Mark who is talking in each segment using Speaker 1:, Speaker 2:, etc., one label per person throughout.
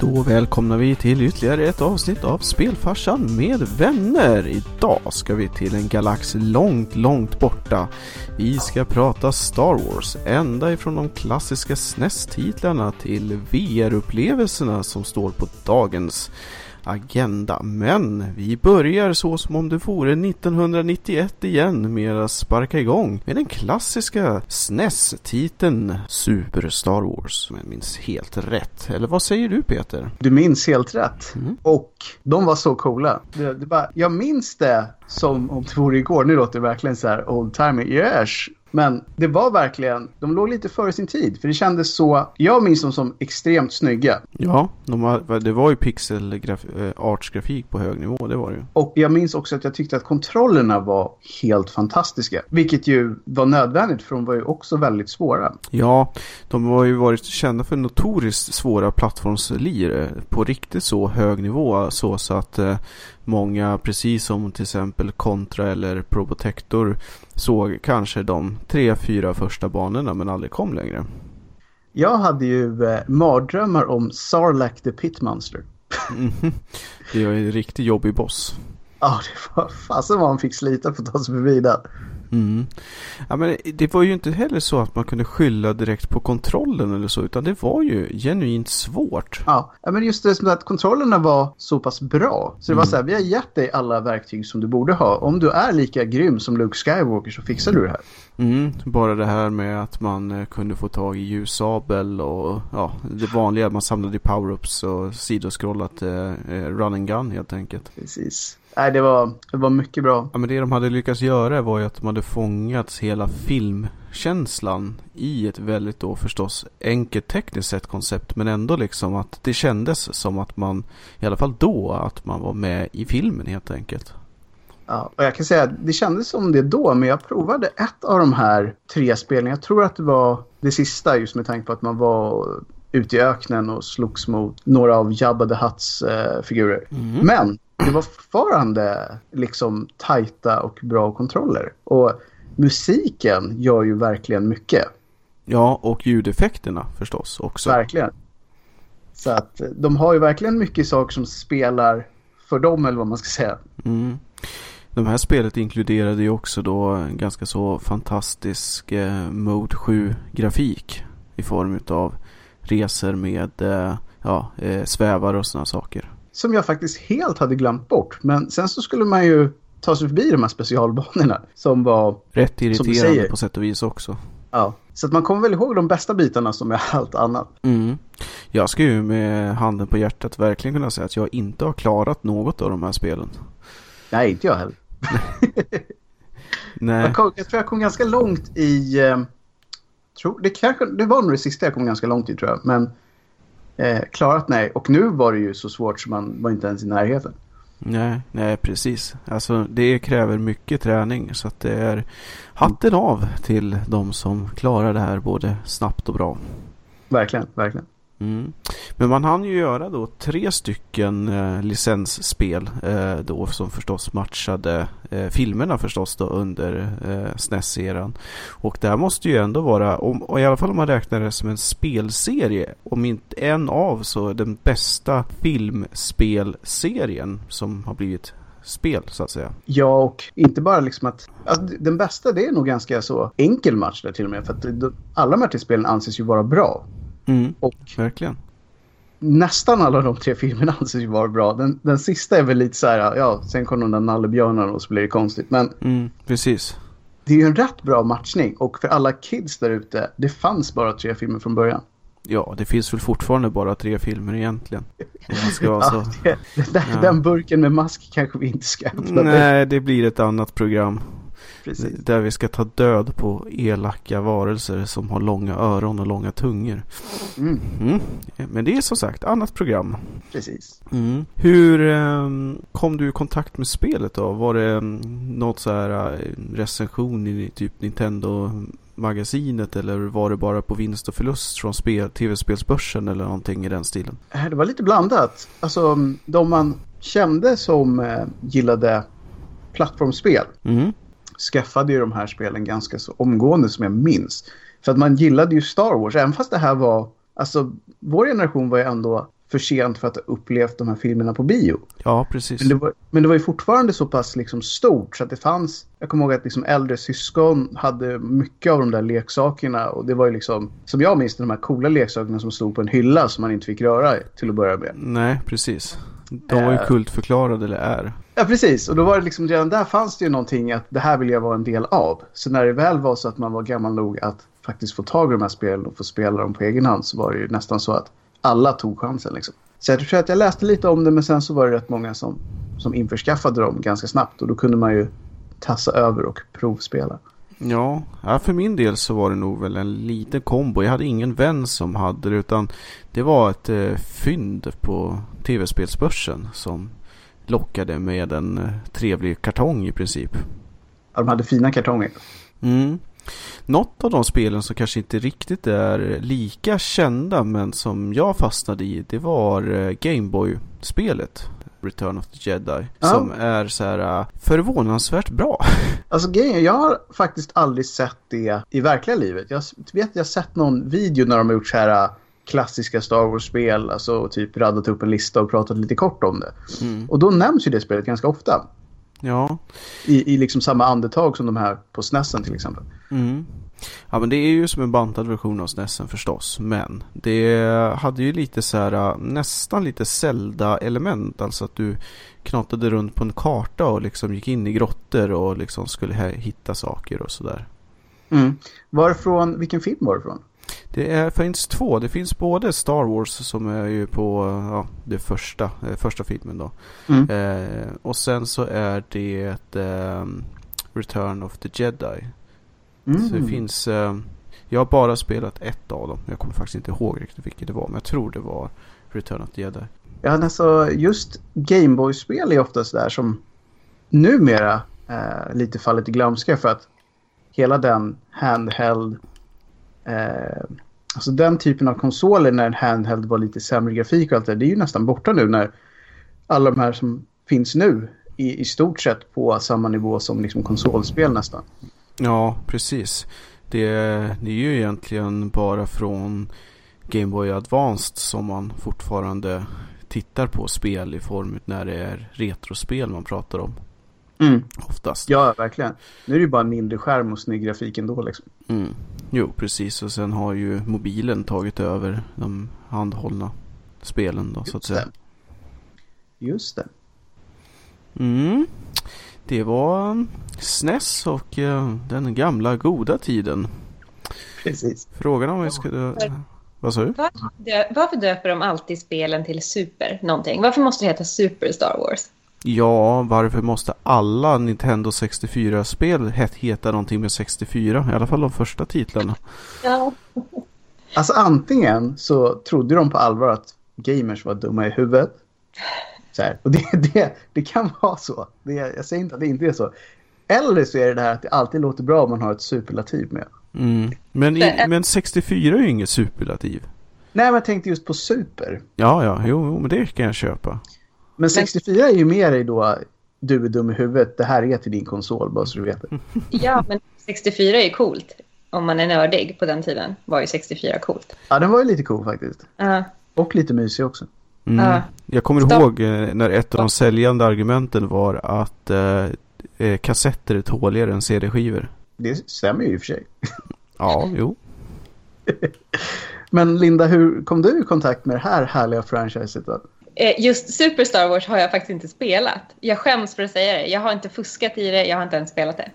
Speaker 1: Då välkomnar vi till ytterligare ett avsnitt av Spelfarsan med vänner. Idag ska vi till en galax långt, långt borta. Vi ska prata Star Wars, ända ifrån de klassiska SNES-titlarna till VR-upplevelserna som står på dagens agenda. Men vi börjar så som om det vore 1991 igen med att sparka igång med den klassiska SNES-titeln Super Star Wars. Om jag minns helt rätt. Eller vad säger du Peter?
Speaker 2: Du minns helt rätt. Mm. Och de var så coola. Det, det bara, jag minns det som om det vore igår. Nu låter det verkligen så här old timey. Yes, men det var verkligen, de låg lite före sin tid. För det kändes så, jag minns dem som extremt snygga.
Speaker 1: Ja, de var, det var ju pixel eh, artsgrafik på hög nivå, det var det ju.
Speaker 2: Och jag minns också att jag tyckte att kontrollerna var helt fantastiska. Vilket ju var nödvändigt för de var ju också väldigt svåra.
Speaker 1: Ja, de har ju varit kända för notoriskt svåra plattformslir eh, på riktigt så hög nivå. Så, så att eh, många, precis som till exempel Contra eller Probotector, såg kanske de tre, fyra första banorna men aldrig kom längre.
Speaker 2: Jag hade ju eh, mardrömmar om Sarlacc the Pitmonster.
Speaker 1: Mm -hmm. Det är en riktigt jobbig boss.
Speaker 2: Ja, det var fasen vad man fick slita för att ta sig förbi den.
Speaker 1: Mm. Ja, men det var ju inte heller så att man kunde skylla direkt på kontrollen eller så, utan det var ju genuint svårt.
Speaker 2: Ja, men just det som att kontrollerna var så pass bra. Så det var mm. så här, vi har gett dig alla verktyg som du borde ha. Om du är lika grym som Luke Skywalker så fixar du det här.
Speaker 1: Mm, bara det här med att man eh, kunde få tag i ljussabel och ja, det vanliga. Man samlade i power-ups och sidoskrollat eh, eh, run and gun helt enkelt.
Speaker 2: Precis. Nej, det var, det var mycket bra.
Speaker 1: Ja, men det de hade lyckats göra var ju att de hade fångats hela filmkänslan i ett väldigt då förstås enkelt tekniskt sett koncept. Men ändå liksom att det kändes som att man, i alla fall då, att man var med i filmen helt enkelt.
Speaker 2: Ja, och jag kan säga att det kändes som det då, men jag provade ett av de här tre spelen. Jag tror att det var det sista just med tanke på att man var ute i öknen och slogs mot några av Jabba the Hutts eh, figurer. Mm. Men det var fortfarande liksom tajta och bra kontroller. Och musiken gör ju verkligen mycket.
Speaker 1: Ja, och ljudeffekterna förstås också.
Speaker 2: Verkligen. Så att de har ju verkligen mycket saker som spelar för dem eller vad man ska säga.
Speaker 1: Mm. De här spelet inkluderade ju också då ganska så fantastisk eh, Mode 7-grafik i form av resor med eh, ja, eh, svävar och sådana saker
Speaker 2: som jag faktiskt helt hade glömt bort. Men sen så skulle man ju ta sig förbi de här specialbanorna som var...
Speaker 1: Rätt irriterande på sätt och vis också.
Speaker 2: Ja, så att man kommer väl ihåg de bästa bitarna som är allt annat.
Speaker 1: Mm. Jag ska ju med handen på hjärtat verkligen kunna säga att jag inte har klarat något av de här spelen.
Speaker 2: Nej, inte jag heller. Nej. Jag, kom, jag tror jag kom ganska långt i... Eh, tror, det, kanske, det var nog det sista jag kom ganska långt i tror jag. Men eh, klarat nej. Och nu var det ju så svårt så man var inte ens i närheten.
Speaker 1: Nej, nej precis. Alltså det kräver mycket träning så att det är hatten av till de som klarar det här både snabbt och bra.
Speaker 2: Verkligen, verkligen.
Speaker 1: Mm. Men man hann ju göra då tre stycken eh, licensspel eh, då som förstås matchade eh, filmerna förstås då under eh, SNES-eran. Och det här måste ju ändå vara, om, och i alla fall om man räknar det som en spelserie, om inte en av så den bästa filmspelserien som har blivit spel så att säga.
Speaker 2: Ja, och inte bara liksom att... Alltså, den bästa det är nog ganska så enkel match där till och med. För att alla de här spelen anses ju vara bra.
Speaker 1: Mm, och verkligen.
Speaker 2: Nästan alla de tre filmerna anses ju vara bra. Den, den sista är väl lite så här, ja, sen kom de där nallebjörnarna och så blir det konstigt. Men
Speaker 1: mm, precis.
Speaker 2: Det är ju en rätt bra matchning och för alla kids där ute, det fanns bara tre filmer från början.
Speaker 1: Ja, det finns väl fortfarande bara tre filmer egentligen. Ska vara
Speaker 2: så. ja, det, den, ja. den burken med mask kanske vi inte ska
Speaker 1: öppna. Nej, det blir ett annat program. Precis. Där vi ska ta död på elaka varelser som har långa öron och långa tungor. Mm. Mm. Men det är som sagt annat program.
Speaker 2: Precis.
Speaker 1: Mm. Hur um, kom du i kontakt med spelet då? Var det um, något så här uh, recension i typ Nintendo magasinet eller var det bara på vinst och förlust från tv-spelsbörsen eller någonting i den stilen?
Speaker 2: Det var lite blandat. Alltså de man kände som eh, gillade plattformsspel mm skaffade ju de här spelen ganska så omgående som jag minns. För att man gillade ju Star Wars, även fast det här var... Alltså, vår generation var ju ändå för sent för att ha upplevt de här filmerna på bio.
Speaker 1: Ja, precis.
Speaker 2: Men det var, men det var ju fortfarande så pass liksom stort så att det fanns... Jag kommer ihåg att liksom äldre syskon hade mycket av de där leksakerna och det var ju liksom, som jag minns de här coola leksakerna som stod på en hylla som man inte fick röra till att börja med.
Speaker 1: Nej, precis. De var ju
Speaker 2: Eh.
Speaker 1: kultförklarade, eller är.
Speaker 2: Ja, precis. Och då var det liksom, redan där fanns det ju någonting att det här vill jag vara en del av. Så när det väl var så att man var gammal nog att faktiskt få tag i de här spelen och få spela dem på egen hand så var det ju nästan så att alla tog chansen liksom. Så jag tror att jag läste lite om det men sen så var det rätt många som, som införskaffade dem ganska snabbt och då kunde man ju tassa över och provspela.
Speaker 1: Ja, för min del så var det nog väl en liten kombo. Jag hade ingen vän som hade det utan det var ett eh, fynd på tv-spelsbörsen som lockade med en eh, trevlig kartong i princip.
Speaker 2: Ja, de hade fina kartonger.
Speaker 1: Mm. Något av de spelen som kanske inte riktigt är lika kända men som jag fastnade i det var eh, Gameboy-spelet Return of the Jedi.
Speaker 2: Ja.
Speaker 1: Som är så här eh, förvånansvärt bra.
Speaker 2: Alltså grejen jag har faktiskt aldrig sett det i verkliga livet. Jag vet att jag har sett någon video när de har gjort så här klassiska Star Wars-spel. Alltså typ radat upp en lista och pratat lite kort om det.
Speaker 1: Mm.
Speaker 2: Och då nämns ju det spelet ganska ofta.
Speaker 1: Ja.
Speaker 2: I, i liksom samma andetag som de här på SNESen till exempel.
Speaker 1: Mm. Ja men det är ju som en bantad version av SNESen förstås. Men det hade ju lite så här nästan lite Zelda-element. Alltså att du knatade runt på en karta och liksom gick in i grottor och liksom skulle hitta saker och sådär.
Speaker 2: Mm. Varifrån, vilken film var det från?
Speaker 1: Det är, finns två. Det finns både Star Wars som är ju på ja, det första, eh, första filmen då.
Speaker 2: Mm.
Speaker 1: Eh, och sen så är det eh, Return of the Jedi.
Speaker 2: Mm.
Speaker 1: Så det finns, eh, jag har bara spelat ett av dem. Jag kommer faktiskt inte ihåg riktigt vilket det var. Men jag tror det var Return of the Jedi.
Speaker 2: Ja, alltså just Gameboy-spel är ofta sådär som numera eh, lite fallit i glömska för att hela den handheld, eh, alltså den typen av konsoler när en handheld var lite sämre grafik och allt det det är ju nästan borta nu när alla de här som finns nu i, i stort sett på samma nivå som liksom konsolspel nästan.
Speaker 1: Ja, precis. Det, det är ju egentligen bara från Game Boy Advanced som man fortfarande tittar på spel i form när det är retrospel man pratar om.
Speaker 2: Mm.
Speaker 1: Oftast.
Speaker 2: Ja, verkligen. Nu är det ju bara en mindre skärm och snygg grafik ändå liksom.
Speaker 1: Mm. Jo, precis. Och sen har ju mobilen tagit över de handhållna spelen då, så att
Speaker 2: Just
Speaker 1: säga.
Speaker 2: det. Just det.
Speaker 1: Mm. Det var SNES och eh, den gamla goda tiden.
Speaker 2: Precis.
Speaker 1: Frågan om vi skulle... Vad sa du?
Speaker 3: Dö- Varför döper de alltid spelen till Super någonting? Varför måste det heta Super Star Wars?
Speaker 1: Ja, varför måste alla Nintendo 64-spel het- heta någonting med 64? I alla fall de första titlarna.
Speaker 3: Ja.
Speaker 2: Alltså antingen så trodde de på allvar att gamers var dumma i huvudet. Så här. Och det, det, det kan vara så. Det, jag säger inte att det inte är så. Eller så är det det här att det alltid låter bra om man har ett superlativ med.
Speaker 1: Mm. Men, i, men 64 är ju inget superlativ.
Speaker 2: Nej, men jag tänkte just på super.
Speaker 1: Ja, ja, jo, jo, men det kan jag köpa.
Speaker 2: Men 64 är ju mer i då du är dum i huvudet. Det här är till din konsol bara så du vet det.
Speaker 3: ja, men 64 är ju coolt. Om man är nördig på den tiden var ju 64 coolt.
Speaker 2: Ja, den var ju lite cool faktiskt.
Speaker 3: Ja.
Speaker 2: Och lite mysig också.
Speaker 1: Mm.
Speaker 3: Ja.
Speaker 1: Jag kommer
Speaker 3: Stopp.
Speaker 1: ihåg eh, när ett av de säljande argumenten var att eh, eh, kassetter är tåligare än CD-skivor.
Speaker 2: Det stämmer ju i och för sig.
Speaker 1: Ja, jo.
Speaker 2: Men Linda, hur kom du i kontakt med det här härliga franchiset då?
Speaker 3: Eh, Just Super Star Wars har jag faktiskt inte spelat. Jag skäms för att säga det. Jag har inte fuskat i det, jag har inte ens spelat det.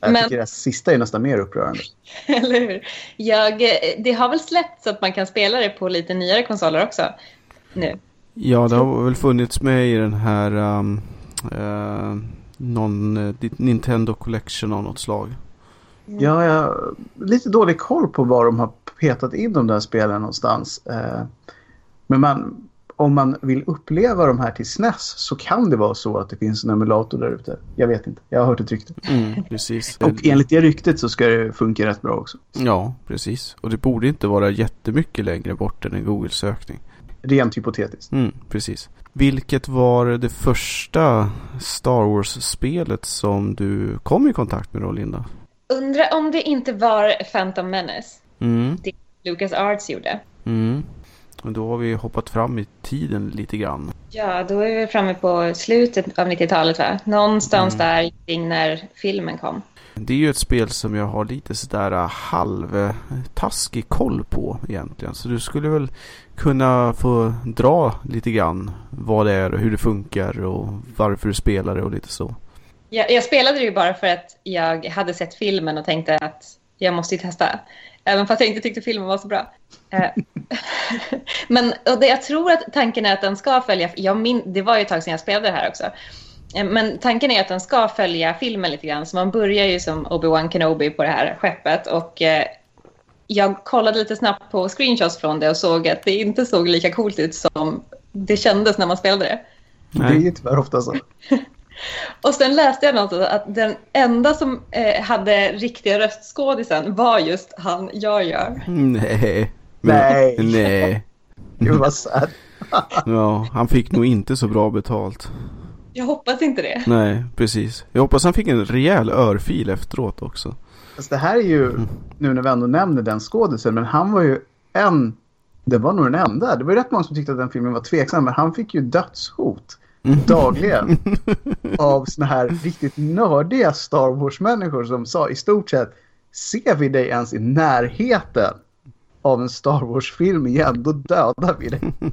Speaker 2: Jag
Speaker 3: Men-
Speaker 2: tycker det sista är nästan mer upprörande.
Speaker 3: Eller hur? Jag, eh, det har väl släppts så att man kan spela det på lite nyare konsoler också. Nu.
Speaker 1: Ja, det har väl funnits med i den här um, eh, någon Nintendo Collection av något slag.
Speaker 2: Ja, jag har lite dålig koll på var de har petat in de där spelen någonstans. Eh, Men man, om man vill uppleva de här till SNES så kan det vara så att det finns en emulator där ute. Jag vet inte. Jag har hört ett rykte.
Speaker 1: Mm, precis.
Speaker 2: Och enligt det ryktet så ska det funka rätt bra också.
Speaker 1: Ja, precis. Och det borde inte vara jättemycket längre bort än en Google-sökning.
Speaker 2: Rent hypotetiskt.
Speaker 1: Mm, precis. Vilket var det första Star Wars-spelet som du kom i kontakt med då, Linda?
Speaker 3: Undrar om det inte var Phantom Menace.
Speaker 1: Mm,
Speaker 3: Det Lucas Arts gjorde.
Speaker 1: mm. Men då har vi hoppat fram i tiden lite grann.
Speaker 3: Ja, då är vi framme på slutet av 90-talet va? Någonstans mm. där kring när filmen kom.
Speaker 1: Det är ju ett spel som jag har lite sådär äh, halvtaskig koll på egentligen. Så du skulle väl kunna få dra lite grann vad det är och hur det funkar och varför du spelar det och lite så.
Speaker 3: Jag, jag spelade det ju bara för att jag hade sett filmen och tänkte att jag måste ju testa. Även fast jag inte tyckte filmen var så bra. Eh, men och det, jag tror att tanken är att den ska följa... Jag min, det var ju ett tag sedan jag spelade det här också. Eh, men tanken är att den ska följa filmen lite grann. Så man börjar ju som Obi-Wan Kenobi på det här skeppet. Och eh, jag kollade lite snabbt på screenshots från det och såg att det inte såg lika coolt ut som det kändes när man spelade det.
Speaker 2: Nej. Det är ju tyvärr ofta så.
Speaker 3: och sen läste jag någonstans att den enda som eh, hade riktiga röstskådisen var just han jag gör.
Speaker 1: Nej.
Speaker 2: Nej.
Speaker 1: Nej.
Speaker 2: Gud vad sad.
Speaker 1: ja, han fick nog inte så bra betalt.
Speaker 3: Jag hoppas inte det.
Speaker 1: Nej, precis. Jag hoppas han fick en rejäl örfil efteråt också.
Speaker 2: Alltså det här är ju, mm. nu när vi ändå nämner den skådisen, men han var ju en, det var nog den enda. Det var ju rätt många som tyckte att den filmen var tveksam, men han fick ju dödshot mm. dagligen av såna här riktigt nördiga Star Wars-människor som sa i stort sett, ser vi dig ens i närheten av en Star Wars-film igen, då dödar vi det.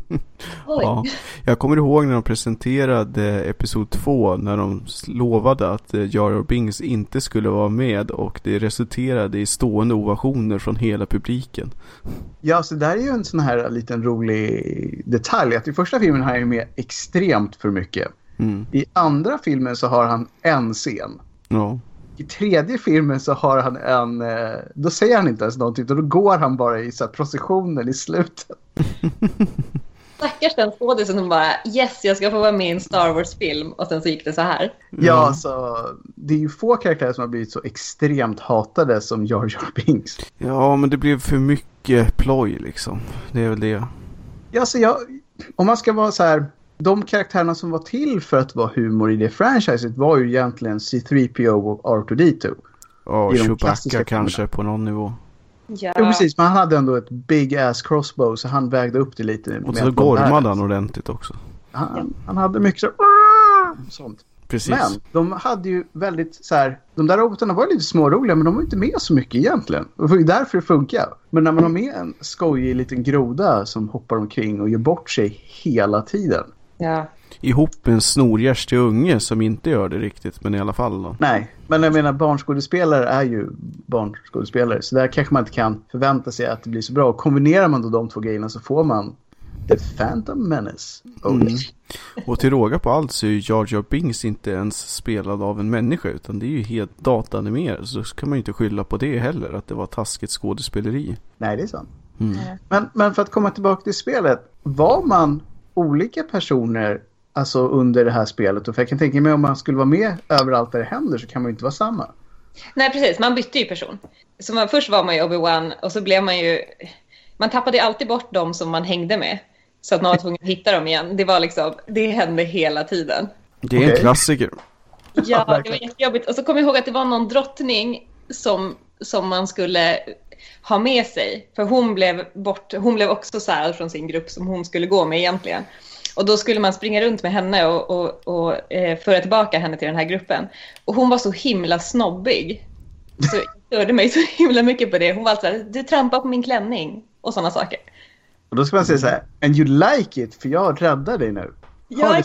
Speaker 1: ja, jag kommer ihåg när de presenterade Episod 2 när de lovade att eh, Jar Jar Binks inte skulle vara med och det resulterade i stående ovationer från hela publiken.
Speaker 2: Ja, så där är ju en sån här liten rolig detalj att i första filmen har han ju med extremt för mycket. Mm. I andra filmen så har han en scen.
Speaker 1: Ja
Speaker 2: i tredje filmen så har han en, eh, då säger han inte ens någonting, då går han bara i så här, processionen i slutet.
Speaker 3: Stackars den skådisen som bara yes, jag ska få vara med i en Star Wars-film och sen så gick det så här.
Speaker 2: Ja, så det är ju få karaktärer som har blivit så extremt hatade som Jar Jar Binks.
Speaker 1: Ja, men det blev för mycket ploj liksom. Det är väl det.
Speaker 2: Ja, så jag, om man ska vara så här de karaktärerna som var till för att vara humor i det franchiset var ju egentligen C3PO och R2D2.
Speaker 1: Ja, Chewbacca kanske på någon nivå.
Speaker 3: Ja.
Speaker 2: Jo, precis. Men han hade ändå ett big ass crossbow så han vägde upp det lite.
Speaker 1: Och så gormade han ordentligt också.
Speaker 2: Han, han hade mycket så... sånt.
Speaker 1: Precis.
Speaker 2: Men de hade ju väldigt så här, de där robotarna var lite småroliga men de var inte med så mycket egentligen. Och det var därför det funkar. Men när man har med en skojig liten groda som hoppar omkring och gör bort sig hela tiden.
Speaker 3: Ja.
Speaker 1: Ihop med en snorgärstig unge som inte gör det riktigt, men i alla fall då.
Speaker 2: Nej, men jag menar barnskådespelare är ju barnskådespelare. Så där kanske man inte kan förvänta sig att det blir så bra. Och kombinerar man då de två grejerna så får man The Phantom Menace. Oh, mm.
Speaker 1: Och till råga på allt så är ju Jar Jar Binks inte ens spelad av en människa utan det är ju helt dataanimerat. Så kan man ju inte skylla på det heller, att det var taskigt skådespeleri.
Speaker 2: Nej, det är sant. Mm. Men, men för att komma tillbaka till spelet. Var man olika personer alltså under det här spelet. Och för jag kan tänka mig om man skulle vara med överallt där det händer så kan man ju inte vara samma.
Speaker 3: Nej, precis. Man bytte ju person. Så man, först var man ju Obi-Wan och så blev man ju... Man tappade alltid bort dem som man hängde med. Så att man var tvungen att hitta dem igen. Det var liksom... Det hände hela tiden.
Speaker 1: Det är okay. en klassiker.
Speaker 3: Ja, det var jättejobbigt. Och så kom jag ihåg att det var någon drottning som, som man skulle ha med sig. För hon blev, bort, hon blev också särad från sin grupp som hon skulle gå med egentligen. Och då skulle man springa runt med henne och, och, och eh, föra tillbaka henne till den här gruppen. Och hon var så himla snobbig. Så jag störde mig så himla mycket på det. Hon var alltså du trampar på min klänning och sådana saker.
Speaker 2: Och då ska man säga så här, and you like it för jag räddar dig nu.
Speaker 3: Ja,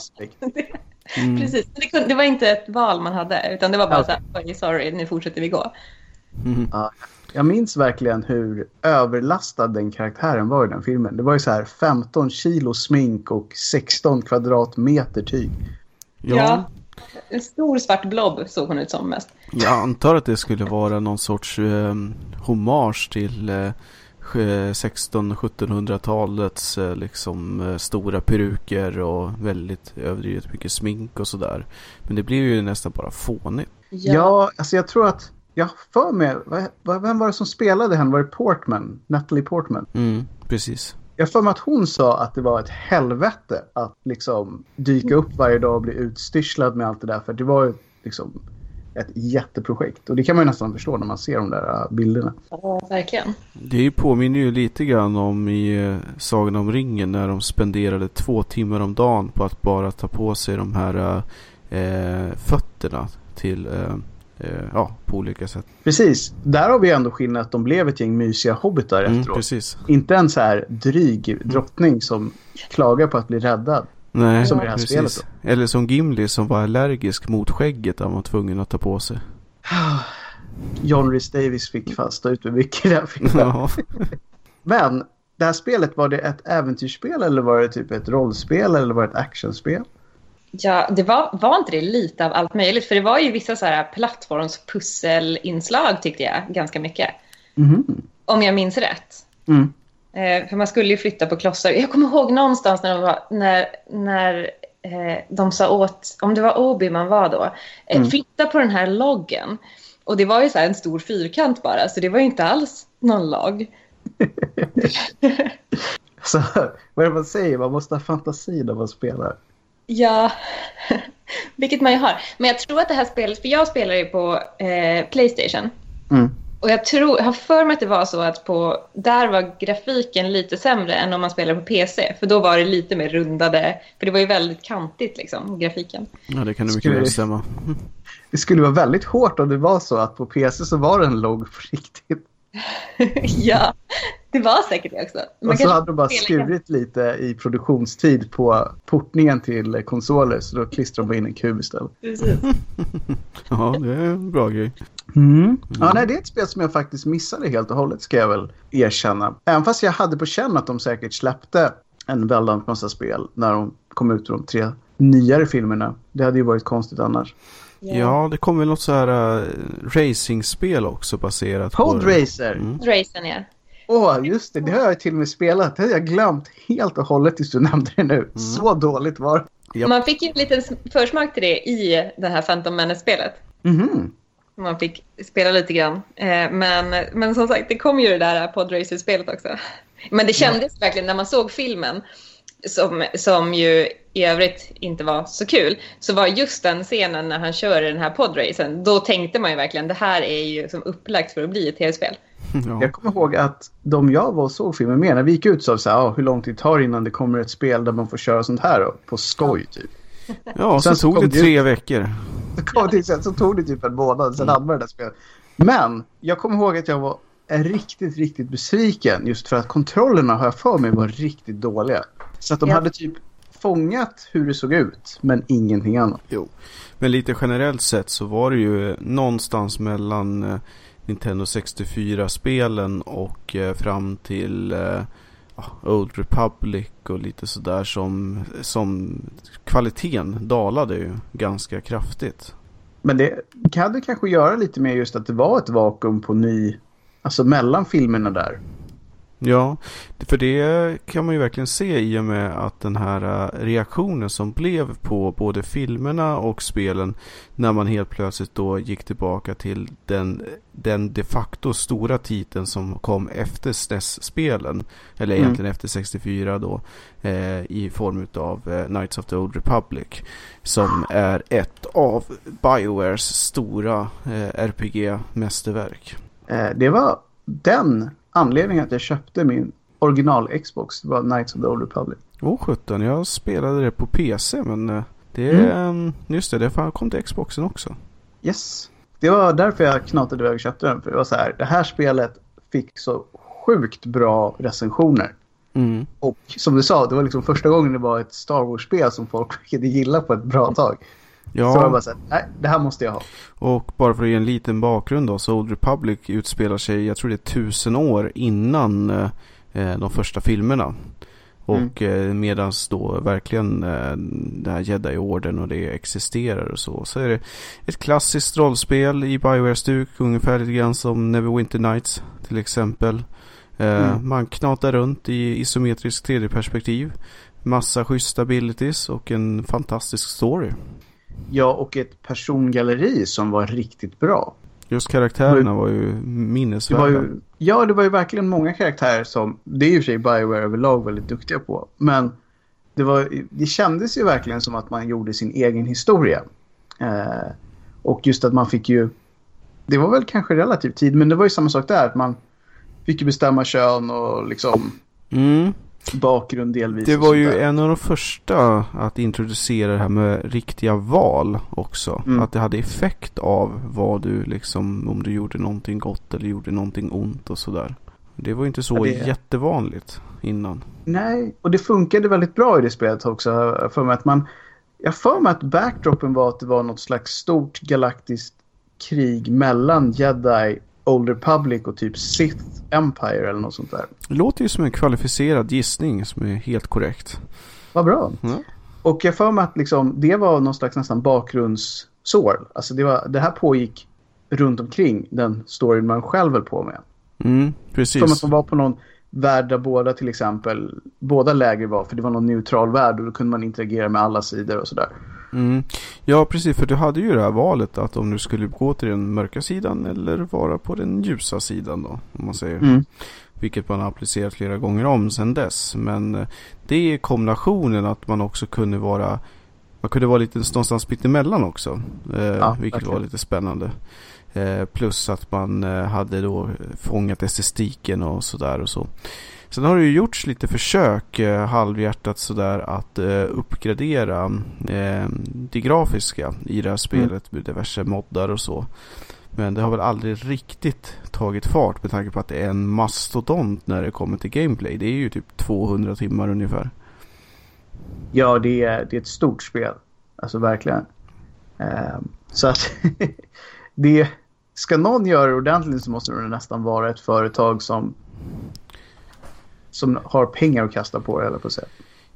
Speaker 3: mm. precis. Det, kunde, det, var inte ett val man hade, utan det var bara okay. så här, sorry, nu fortsätter vi gå.
Speaker 2: Mm. Ja, jag minns verkligen hur överlastad den karaktären var i den filmen. Det var ju så här 15 kilo smink och 16 kvadratmeter tyg.
Speaker 3: Ja. ja. En stor svart blob såg hon ut som mest.
Speaker 1: Jag antar att det skulle vara någon sorts eh, hommage till eh, 16-1700-talets eh, liksom eh, stora peruker och väldigt överdrivet mycket smink och sådär. Men det blev ju nästan bara fånigt.
Speaker 2: Ja, ja alltså jag tror att jag för mig, vem var det som spelade henne? Var det Portman? Natalie Portman?
Speaker 1: Mm, precis.
Speaker 2: Jag för mig att hon sa att det var ett helvete att liksom dyka upp varje dag och bli utstyrslad med allt det där. För det var ju liksom ett jätteprojekt. Och det kan man ju nästan förstå när man ser de där äh, bilderna.
Speaker 3: Ja, verkligen.
Speaker 1: Det påminner ju lite grann om i eh, Sagan om ringen när de spenderade två timmar om dagen på att bara ta på sig de här eh, fötterna till eh, ja, på olika sätt.
Speaker 2: Precis. Där har vi ändå skillnad att de blev ett gäng mysiga hobbitar
Speaker 1: Mm,
Speaker 2: efteråt.
Speaker 1: precis.
Speaker 2: Inte en så här dryg drottning som klagar på att bli räddad.
Speaker 1: Nej,
Speaker 2: Som i det här
Speaker 1: precis.
Speaker 2: spelet
Speaker 1: Eller som Gimli som var allergisk mot skägget han var tvungen att ta på sig.
Speaker 2: John Rhys Davis fick fasta ut med mycket i den filmen.
Speaker 1: Ja.
Speaker 2: Men det här spelet, var det ett äventyrsspel eller var det typ ett rollspel eller var det ett actionspel?
Speaker 3: Ja, det var, var inte det lite av allt möjligt? För det var ju vissa så här plattformspusselinslag tyckte jag ganska mycket.
Speaker 2: Mhm.
Speaker 3: Om jag minns rätt.
Speaker 2: Mm.
Speaker 3: Eh, för man skulle ju flytta på klossar. Jag kommer ihåg någonstans när de, var, när, när eh, de sa åt, om det var Obi man var då, eh,
Speaker 2: Mm.
Speaker 3: flytta på den här loggen. Och det var ju så en stor fyrkant bara, så det var inte alls någon logg.
Speaker 2: Så, vad är det man säger? Man måste ha fantasi när man spelar.
Speaker 3: Ja, vilket man ju har. Men jag tror att det här spelet, för jag spelar ju på eh, Playstation.
Speaker 2: Mm.
Speaker 3: Och jag tror, har för mig att det var så att på, där var grafiken lite sämre än om man spelar på PC. För då var det lite mer rundade, för det var ju väldigt kantigt liksom, grafiken.
Speaker 1: ja, det kan du mycket väl stämma.
Speaker 2: Det skulle vara väldigt hårt om det var så att på PC så var det en logg på riktigt.
Speaker 3: ja, det var säkert det också. Man
Speaker 2: och så hade de bara skurit lite i produktionstid på portningen till konsoler så då klistrade de bara in en kub istället.
Speaker 1: Ja, det är en bra grej.
Speaker 2: Ja, nej, det är ett spel som jag faktiskt missade helt och hållet ska jag väl erkänna. Även fast jag hade på känn att de säkert släppte en väldans massa spel när de kom ut med de tre nyare filmerna. Det hade ju varit konstigt annars.
Speaker 1: Ja, det kom väl något så här uh, racingspel också baserat
Speaker 2: Pod
Speaker 1: på...
Speaker 2: Racer!
Speaker 1: Mm.
Speaker 3: Racen, ja.
Speaker 2: Åh, just det. Det har jag till och med spelat. Det hade jag glömt helt och hållet tills du nämnde det nu. Så dåligt var det.
Speaker 3: Man fick ju en liten försmak till det i det här Phantom Menace-spelet.
Speaker 2: Mhm.
Speaker 3: Man fick spela lite grann. Eh, men, men som sagt, det kom ju det där Podracer-spelet också. Men det kändes verkligen när man såg filmen, som, som ju i övrigt inte var så kul, så var just den scenen när han kör i den här podracen, då tänkte man ju verkligen det här är ju som upplagt för att bli ett tv-spel.
Speaker 1: Ja.
Speaker 2: Jag kommer ihåg att de jag var och såg filmen med, när vi gick ut så sa ah, hur lång tid tar det innan det kommer ett spel där man får köra sånt här då? På skoj typ.
Speaker 1: ja,
Speaker 2: Sen så
Speaker 1: tog det tre veckor.
Speaker 2: Så, kom det, sen så tog det typ en månad, sen hade man det där spelet. Men jag kommer ihåg att jag var riktigt, riktigt besviken just för att kontrollerna har jag för mig var riktigt dåliga. Så att de
Speaker 3: Ja.
Speaker 2: hade typ fångat hur det såg ut, men ingenting annat.
Speaker 1: Jo. Men lite generellt sett så var det ju någonstans mellan eh, Nintendo 64-spelen och eh, fram till eh, Old Republic och lite sådär som, som kvaliteten dalade ju ganska kraftigt.
Speaker 2: Men det kan det kanske göra lite med just att det var ett vakuum på ny, alltså mellan filmerna där.
Speaker 1: Ja, för det kan man ju verkligen se i och med att den här eh, reaktionen som blev på både filmerna och spelen när man helt plötsligt då gick tillbaka till den, den de facto stora titeln som kom efter SNES-spelen. Eller
Speaker 2: Mm.
Speaker 1: egentligen efter 64 då. Eh, I form av eh, Knights of the Old Republic. Som är ett av Biowares stora eh, RPG-mästerverk.
Speaker 2: Eh, det var den anledningen att jag köpte min original Xbox. Var Knights of the Old Republic.
Speaker 1: Åh oh, 17, jag spelade det på PC men eh, det
Speaker 2: Mm.
Speaker 1: just det, det kom till Xboxen också.
Speaker 2: Yes. Det var därför jag knatade iväg och köpte den. För det var så här, det här spelet fick så sjukt bra recensioner.
Speaker 1: Mm.
Speaker 2: Och som du sa, det var liksom första gången det var ett Star Wars-spel som folk fick gilla på ett bra tag. Så jag
Speaker 1: Ja,
Speaker 2: bara så här, nej, det här måste jag ha.
Speaker 1: och bara för att ge en liten bakgrund då så Old Republic utspelar sig, jag tror det är tusen år innan eh, eh, de första filmerna. Och eh, medans då verkligen eh, det här Jedi-orden och det existerar och så. Så är det ett klassiskt rollspel i Bioware-stuk. Ungefär lite grann som Neverwinter Nights till exempel. Eh,
Speaker 2: Mm.
Speaker 1: Man knatar runt i isometrisk 3D-perspektiv. Massa schyssta abilities och en fantastisk story.
Speaker 2: Ja, och ett persongalleri som var riktigt bra.
Speaker 1: Just karaktärerna var ju
Speaker 2: Det
Speaker 1: minnesvärda.
Speaker 2: var ju, ja, det var ju verkligen många karaktärer som, det är ju för sig Bioware överlag väldigt duktiga på. Men det, var, det kändes ju verkligen som att man gjorde sin egen historia. Eh, Och just att man fick ju... Det var väl kanske relativt tid, men det var ju samma sak där. Att man fick ju bestämma kön och liksom
Speaker 1: Mm.
Speaker 2: Bakgrund delvis.
Speaker 1: Det var ju en av de första att introducera det här med riktiga val också.
Speaker 2: Mm.
Speaker 1: Att det hade effekt av vad du liksom, om du gjorde någonting gott eller gjorde någonting ont och sådär. Det var ju inte så
Speaker 2: Ja, det-
Speaker 1: jättevanligt innan.
Speaker 2: Nej, och det funkade väldigt bra i det spelet också. För mig att man, jag för mig att backdropen var att det var något slags stort galaktiskt krig mellan Jedi, Old Republic och typ Sith Empire eller något sånt där.
Speaker 1: Det låter ju som en kvalificerad gissning som är helt korrekt.
Speaker 2: Vad bra.
Speaker 1: Ja.
Speaker 2: Och jag för mig att liksom, det var någon slags nästan bakgrundssår. Alltså det, var, det här pågick runt omkring den storyn man själv höll på med.
Speaker 1: Mm,
Speaker 2: Som
Speaker 1: precis.
Speaker 2: att man var på någon värld där båda till exempel, båda läger var, för det var någon neutral värld och då kunde man interagera med alla sidor och sådär.
Speaker 1: Mm. Ja, precis. För du hade ju det här valet att om du skulle gå till den mörka sidan eller vara på den ljusa sidan då. Om man säger.
Speaker 2: Mm.
Speaker 1: Vilket man har applicerat flera gånger om sedan dess. Men eh, det är kombinationen att man också kunde vara man kunde vara lite någonstans mitt emellan också. Eh,
Speaker 2: Ja,
Speaker 1: vilket
Speaker 2: verkligen.
Speaker 1: var lite spännande. Eh, plus att man eh, hade då fångat estetiken och sådär och så. Sen har det ju gjorts lite försök eh, halvhjärtat sådär att eh, uppgradera eh, det grafiska i det här spelet med diverse moddar och så. Men det har väl aldrig riktigt tagit fart med tanke på att det är en mastodont när det kommer till gameplay. Det är ju typ 200 timmar ungefär.
Speaker 2: Ja, det är, det är ett stort spel. Alltså verkligen. Ehm, så att det, ska någon göra det ordentligt så måste det nästan vara ett företag som som har pengar att kasta på det, eller på säga.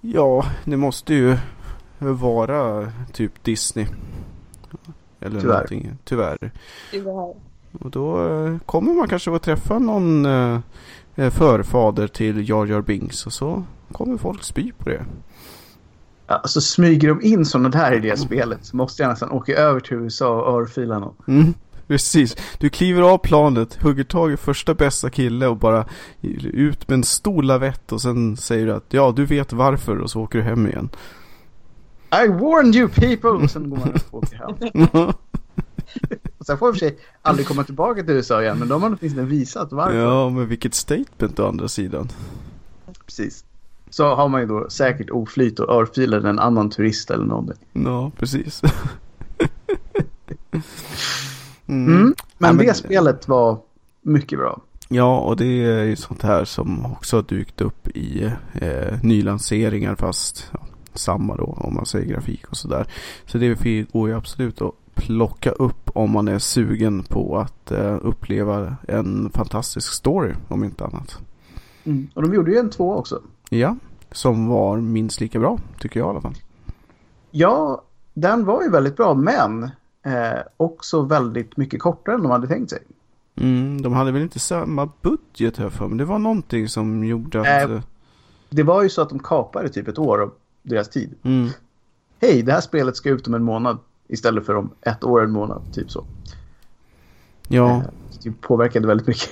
Speaker 1: Ja, det måste ju vara typ Disney. Eller
Speaker 2: Tyvärr.
Speaker 1: någonting. Tyvärr.
Speaker 3: Tyvärr.
Speaker 1: Och då eh, kommer man kanske att träffa någon eh, förfader till Jar Jar Binks och så kommer folk spy på det.
Speaker 2: Ja, Alltså smyger de in sådana där i det spelet så måste jag nästan åka över till USA och örfila någon.
Speaker 1: Mm, precis. Du kliver av planet, hugger tag i första bästa kille och bara ut med en stor lavett och sen säger du att ja, du vet varför och så åker du hem igen.
Speaker 2: I warned you people! Och sen går man upp och åker hem. Och sen får jag för sig aldrig komma tillbaka till USA igen men de har åtminstone visat varför.
Speaker 1: ja, men vilket statement å andra sidan.
Speaker 2: Precis. Så har man ju då säkert oflyt och örfilar en annan turist eller någonting.
Speaker 1: Ja, precis.
Speaker 2: Mm. Men,
Speaker 1: Ja, men-
Speaker 2: det spelet var mycket bra.
Speaker 1: Ja, och det är ju sånt här som också har dykt upp i eh, nylanseringar fast ja, samma då om man säger grafik och sådär. Så det går ju absolut att plocka upp om man är sugen på att eh, uppleva en fantastisk story om inte annat.
Speaker 2: Mm. Och de gjorde ju en två också.
Speaker 1: Ja, som var minst lika bra tycker jag i alla fall.
Speaker 2: Ja, den var ju väldigt bra men eh, också väldigt mycket kortare än de hade tänkt sig.
Speaker 1: Mm, de hade väl inte samma budget här för mig. Det var någonting som gjorde att...
Speaker 2: Äh,
Speaker 1: eh,
Speaker 2: Det var ju så att de kapade typ ett år av deras tid.
Speaker 1: mm,
Speaker 2: Hej, det här spelet ska ut om en månad istället för om ett år och en månad. Typ så.
Speaker 1: ja.
Speaker 2: Eh, det påverkade väldigt mycket.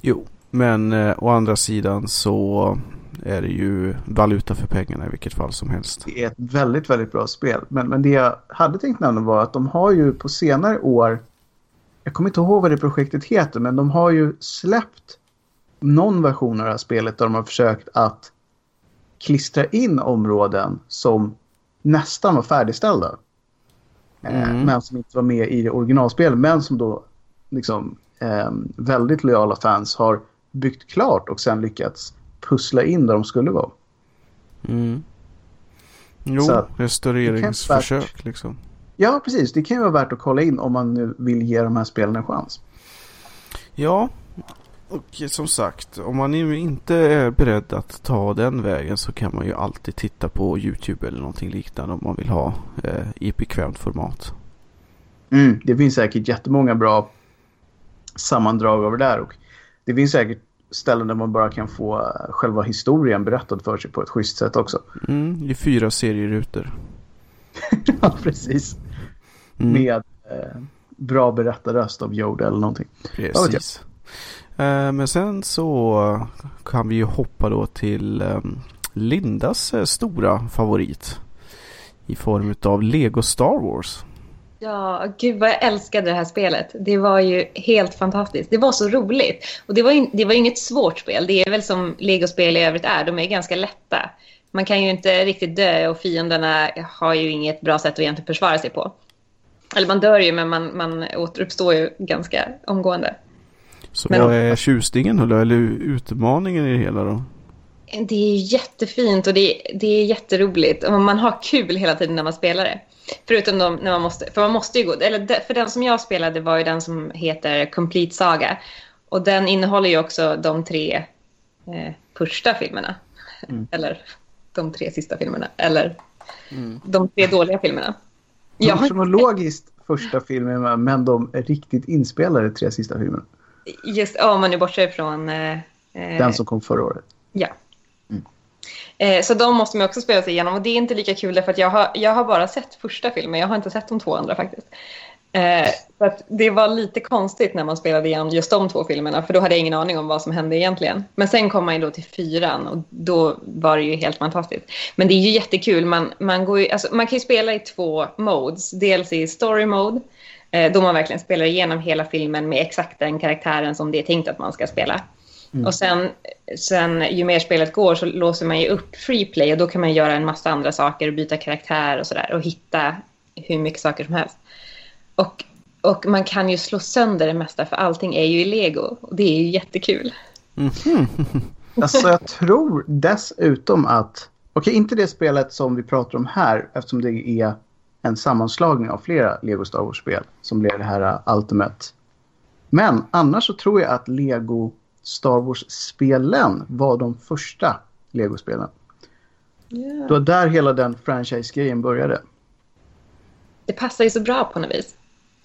Speaker 1: Jo, men eh, å andra sidan så är det ju valuta för pengarna i vilket fall som helst.
Speaker 2: Det är ett väldigt, väldigt bra spel. Men, men det jag hade tänkt nämna var att de har ju på senare år, jag kommer inte ihåg vad det projektet heter, men de har ju släppt någon version av det här spelet där de har försökt att klistra in områden som nästan var färdigställda. Eh,
Speaker 1: Mm.
Speaker 2: Men som inte var med i det originalspelet, men som då liksom eh, väldigt lojala fans har byggt klart och sen lyckats pussla in där de skulle vara.
Speaker 1: Mm. Jo,
Speaker 2: Så att-
Speaker 1: restaureringsförsök liksom.
Speaker 2: Ja, precis. Det kan ju vara värt att kolla in om man nu vill ge de här spelen en chans.
Speaker 1: Ja, och som sagt, om man inte är beredd att ta den vägen så kan man ju alltid titta på YouTube eller någonting liknande om man vill ha eh, i bekvämt format.
Speaker 2: Mm. Det finns säkert jättemånga bra sammandrag av det där. Och det finns säkert ställen där man bara kan få eh, själva historien berättad för sig på ett schysst sätt också.
Speaker 1: Mm, I fyra serierutor.
Speaker 2: ja, precis.
Speaker 1: Mm,
Speaker 2: Med eh, bra berättarröst av Yoda eller någonting.
Speaker 1: Precis. Eh, men sen så kan vi ju hoppa då till eh, Lindas stora favorit. I form av Lego Star Wars.
Speaker 3: Ja, gud vad jag älskade det här spelet. Det var ju helt fantastiskt. Det var så roligt. Och det var, in, det var inget svårt spel. Det är väl som legospel i övrigt är. De är ganska lätta. Man kan ju inte riktigt dö och fienderna har ju inget bra sätt att egentligen försvara sig på. Eller man dör ju men man, man återuppstår ju ganska omgående.
Speaker 1: Så men, vad är tjusningen eller utmaningen i det hela då?
Speaker 3: Det är jättefint och det, det är jätteroligt. Och man har kul hela tiden när man spelar det. Förutom de, när man måste, för man måste ju gå, eller för den som jag spelade var ju den som heter Complete Saga. Och den innehåller ju också de tre eh, första filmerna. Mm. Eller de tre sista filmerna. Eller mm. de tre dåliga filmerna.
Speaker 2: Ja. Kronologiskt första filmen men de riktigt inspelade tre sista filmerna.
Speaker 3: Just, ja, om man nu bortser från... Eh,
Speaker 2: eh, den som kom förra året.
Speaker 3: Ja. Eh, så de måste man också spela sig igenom och det är inte lika kul för att jag har, jag har bara sett första filmen, jag har inte sett de två andra faktiskt. Eh, så att det var lite konstigt när man spelade igenom just de två filmerna för då hade jag ingen aning om vad som hände egentligen. Men sen kom man ju då till fyran och då var det ju helt fantastiskt. Men det är ju jättekul, man, man, går ju, alltså, man kan ju spela i två modes. Dels i story mode eh, då man verkligen spelar igenom hela filmen med exakt den karaktären som det är tänkt att man ska spela. Mm. Och sen, sen ju mer spelet går så låser man ju upp free play och då kan man göra en massa andra saker och byta karaktär och sådär och hitta hur mycket saker som helst. Och, och man kan ju slå sönder det mesta för allting är ju i lego och det är ju jättekul.
Speaker 2: Mm. alltså jag tror dessutom att, okej okay, inte det spelet som vi pratar om här eftersom det är en sammanslagning av flera Lego Star Wars-spel som blev det här Ultimate. Men annars så tror jag att Lego Star Wars-spelen var de första Lego-spelen. Yeah. Det var där hela den franchise-grejen började.
Speaker 3: Det passar ju så bra på något vis.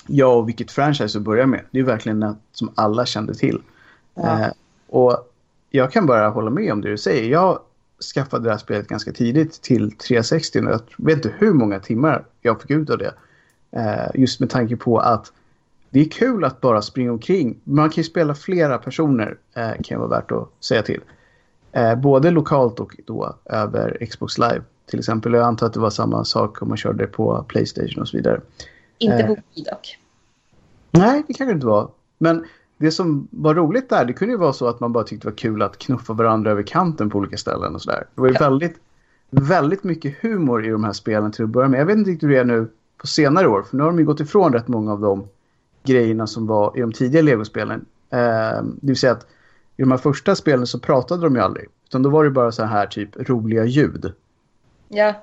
Speaker 2: Ja, och vilket franchise att börja med. Det är verkligen något som alla kände till. Ja. Eh, och jag kan bara hålla med om det du säger. Jag skaffade det här spelet ganska tidigt till 360. Och jag vet inte hur många timmar jag fick ut av det. Eh, just med tanke på att det är kul att bara springa omkring. Man kan ju spela flera personer, eh, kan vara värt att säga till. Eh, både lokalt och då över Xbox Live till exempel. Jag antar att det var samma sak om man körde på Playstation och så vidare.
Speaker 3: Inte på Wii dock.
Speaker 2: Nej, det kanske inte var. Men det som var roligt där, det kunde ju vara så att man bara tyckte det var kul att knuffa varandra över kanten på olika ställen och sådär. Det var ju ja. väldigt, väldigt mycket humor i de här spelen till att börja med. Jag vet inte riktigt hur det är nu på senare år, för nu har de ju gått ifrån rätt många av de grejerna som var i de tidiga Lego-spelen. Eh, det vill säga att i de här första spelen så pratade de ju aldrig. Utan då var det bara så här typ roliga ljud.
Speaker 3: Ja.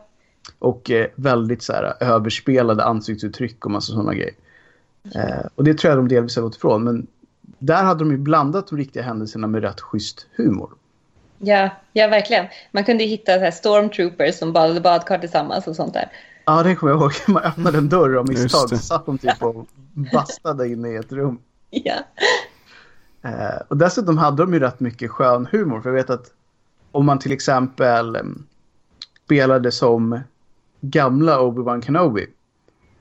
Speaker 2: Och eh, väldigt så här överspelade ansiktsuttryck och massa sådana grejer. Eh, och det tror jag de delvis har gått ifrån. Men där hade de ju blandat de riktiga händelserna med rätt schysst humor.
Speaker 3: Ja, ja verkligen. Man kunde ju hitta så stormtroopers som badade badkar tillsammans och sånt där.
Speaker 2: Ja, det kommer jag ihåg. Man öppnade en dörr av misstag så satt de typ och bastade inne i ett rum.
Speaker 3: Ja.
Speaker 2: Eh, och dessutom hade de ju rätt mycket skön humor. För jag vet att om man till exempel um, spelade som gamla Obi-Wan Kenobi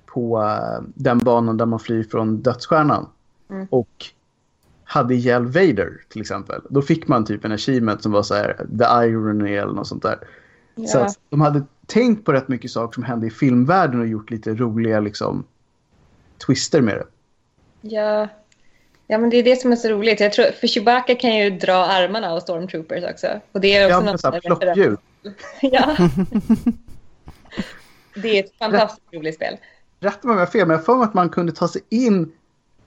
Speaker 2: på uh, den banan där man flyr från dödsstjärnan. Mm. Och hade ihjäl Vader till exempel. Då fick man typ en achievement som var så här The Irony eller något sånt där. Ja. Så att de hade tänkt på rätt mycket saker som hände i filmvärlden och gjort lite roliga liksom twister med det.
Speaker 3: Ja. Ja, men det är det som är så roligt. Jag tror, för Chewbacca kan ju dra armarna av Stormtroopers också. Och det är också
Speaker 2: ja, något så ploppljud.
Speaker 3: ja. det är ett fantastiskt Rätt, roligt spel.
Speaker 2: Rätt mig om jag har fel, men jag får att man kunde ta sig in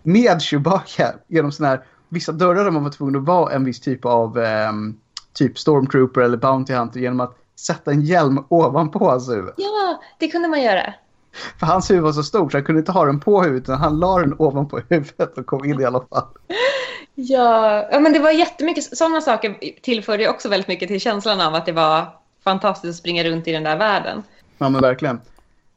Speaker 2: med Chewbacca genom sådana här vissa dörrar där man var tvungen att vara en viss typ av um, typ Stormtrooper eller Bounty Hunter genom att sätta en hjälm ovanpå hans huvud.
Speaker 3: Ja, det kunde man göra.
Speaker 2: För hans huvud var så stort så han kunde inte ha den på huvudet utan han la den ovanpå huvudet och kom in i alla fall.
Speaker 3: Ja, ja men det var jättemycket sådana saker tillförde också väldigt mycket till känslan av att det var fantastiskt att springa runt i den där världen.
Speaker 2: Ja men verkligen.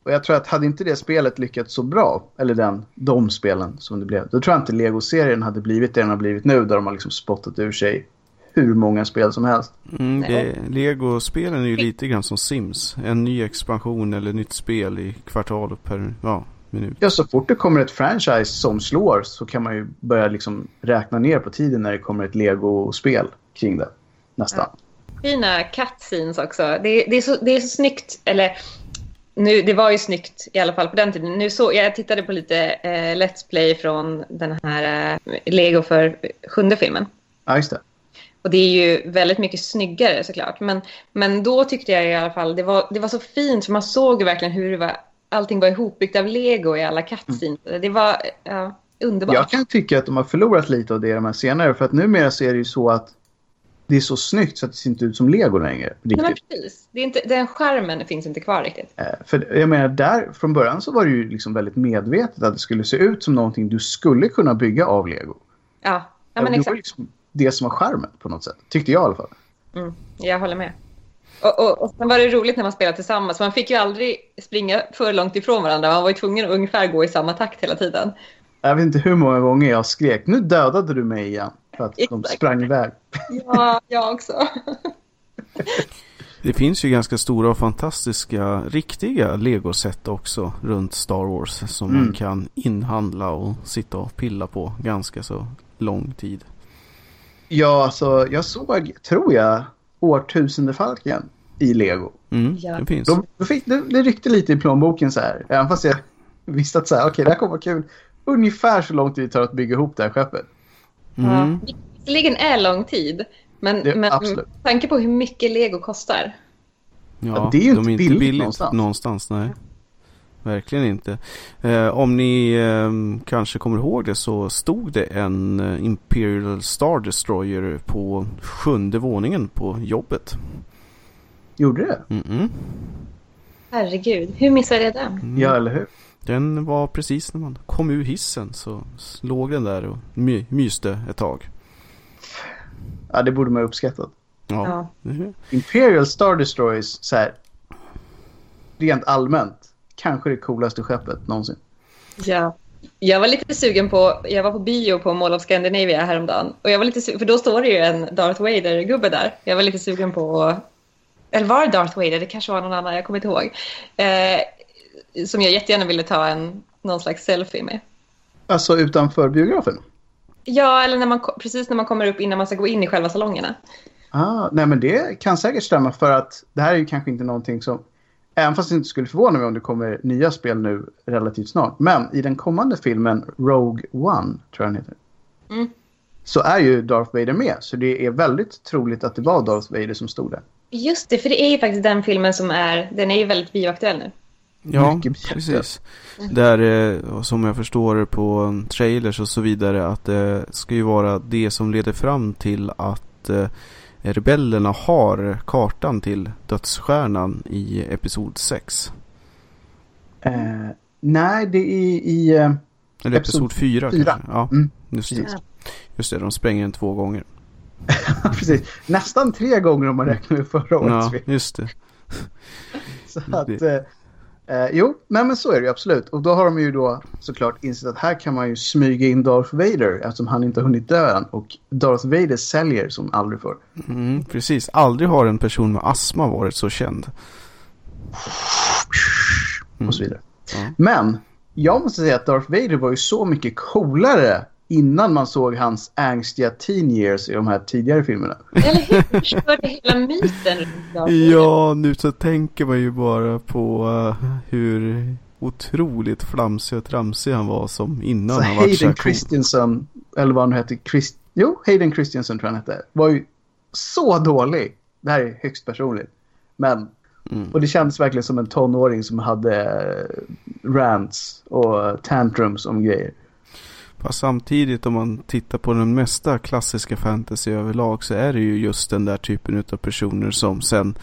Speaker 2: Och jag tror att hade inte det spelet lyckats så bra, eller den, de spelen som det blev, då tror jag inte Lego-serien hade blivit det den har blivit nu där de har liksom spottat ur sig hur många spel som helst.
Speaker 1: Mm, det, Lego-spelen är ju lite grann som Sims. En ny expansion eller nytt spel i kvartal per ja, minut.
Speaker 2: Ja, så fort det kommer ett franchise som slår så kan man ju börja liksom räkna ner på tiden när det kommer ett Lego-spel kring det. Nästan. Ja.
Speaker 3: Fina cutscenes också. Det, det, är så, det är så snyggt. Eller nu, det var ju snyggt i alla fall på den tiden. Nu så, jag tittade på lite eh, Let's Play från den här eh, Lego för sjunde filmen.
Speaker 2: Ja, just det.
Speaker 3: Och det är ju väldigt mycket snyggare såklart. Men, men då tyckte jag i alla fall det var, det var så fint för man såg verkligen hur det var, allting var ihopbyggt av lego i alla cutscenes. Mm. Det var ja, underbart.
Speaker 2: Jag kan tycka att de har förlorat lite av det de här senare. För att numera så är det ju så att det är så snyggt så att det ser inte ut som lego längre.
Speaker 3: Riktigt. Nej, precis. Det är inte, den skärmen finns inte kvar riktigt.
Speaker 2: Eh, för jag menar, där från början så var det ju liksom väldigt medvetet att det skulle se ut som någonting du skulle kunna bygga av lego.
Speaker 3: Ja, ja men exakt.
Speaker 2: Liksom det som var skärmen på något sätt. Tyckte jag i alla fall.
Speaker 3: Mm, jag håller med. Och, och, och sen var det roligt när man spelade tillsammans. Man fick ju aldrig springa för långt ifrån varandra. Man var ju tvungen att ungefär gå i samma takt hela tiden.
Speaker 2: Jag vet inte hur många gånger jag skrek nu dödade du mig igen. För att Exakt. de sprang iväg.
Speaker 3: Ja, jag också.
Speaker 1: Det finns ju ganska stora och fantastiska riktiga legoset också runt Star Wars. Som mm. man kan inhandla och sitta och pilla på ganska så lång tid.
Speaker 2: Ja, alltså jag såg, tror jag, Årtusendefalken i Lego.
Speaker 1: Mm, ja. det finns.
Speaker 2: De, fick, det, det ryckte lite i plånboken så här. Även fast jag visste att så här, okej, okay, det här kommer vara kul. Ungefär så lång tid det tar att bygga ihop det här skeppet.
Speaker 3: Mm. Ja, visserligen är lång tid. Men, det, men tanke på hur mycket Lego kostar.
Speaker 1: Ja, ja det är ju inte, de är inte billigt, billigt någonstans. någonstans nej. Verkligen inte. Eh, om ni eh, kanske kommer ihåg det så stod det en eh, Imperial Star Destroyer på sjunde våningen på jobbet.
Speaker 2: Gjorde det?
Speaker 1: Mm -mm.
Speaker 3: Herregud, hur missade jag den?
Speaker 2: Mm. Ja, eller hur?
Speaker 1: Den var precis när man kom ur hissen så låg den där och my myste ett tag.
Speaker 2: Ja, det borde man uppskattat.
Speaker 1: Ja. ja.
Speaker 2: Imperial Star Destroyers, så här, rent allmänt, kanske det coolaste skeppet någonsin.
Speaker 3: Ja. Jag var lite sugen på, jag var på bio på Mall of Scandinavia häromdagen. Och jag var lite sugen, för då står det ju en Darth Vader-gubbe där. Jag var lite sugen på, eller var det Darth Vader? Det kanske var någon annan, jag kommer inte ihåg. Eh, som jag jättegärna ville ta en, någon slags selfie med.
Speaker 2: Alltså utanför biografen?
Speaker 3: Ja, eller när man, precis när man kommer upp innan man ska gå in i själva salongerna.
Speaker 2: Ah, nej men det kan säkert stämma för att det här är ju kanske inte någonting som Även fast det inte skulle förvåna mig om det kommer nya spel nu relativt snart. Men i den kommande filmen Rogue One, tror jag den heter.
Speaker 3: Mm.
Speaker 2: Så är ju Darth Vader med. Så det är väldigt troligt att det var Darth Vader som stod där.
Speaker 3: Just det, för det är ju faktiskt den filmen som är, den är ju väldigt bioaktuell nu.
Speaker 1: Ja, precis. Där, eh, som jag förstår på trailers och så vidare, att det ska ju vara det som leder fram till att eh, rebellerna har kartan till dödsstjärnan i episod 6.
Speaker 2: Eh, nej, det är i... Eh,
Speaker 1: Eller episod 4 kanske. Ja, mm. just, det. just det, de spränger den två gånger.
Speaker 2: Precis, nästan tre gånger om man räknar med förra årets
Speaker 1: Ja, just det.
Speaker 2: Så att... Eh, Eh, jo, nej, men så är det ju absolut. Och då har de ju då såklart insett att här kan man ju smyga in Darth Vader eftersom han inte har hunnit dö än. Och Darth Vader säljer som aldrig förr.
Speaker 1: Mm, precis, aldrig har en person med astma varit så känd.
Speaker 2: Mm. Och så vidare. Mm. Men jag måste säga att Darth Vader var ju så mycket coolare innan man såg hans angstiga teen years i de här tidigare filmerna.
Speaker 3: Eller hur? Förstörde hela myten.
Speaker 1: ja, nu så tänker man ju bara på uh, hur otroligt flamsig och tramsig han var som innan så han
Speaker 2: var Hayden Christensen, eller vad han hette, Christ jo, Hayden Christensen tror jag han hette, var ju så dålig. Det här är högst personligt. Men, mm. och det kändes verkligen som en tonåring som hade rants och tantrums om grejer.
Speaker 1: Fast samtidigt om man tittar på den mesta klassiska fantasy överlag så är det ju just den där typen av personer som sen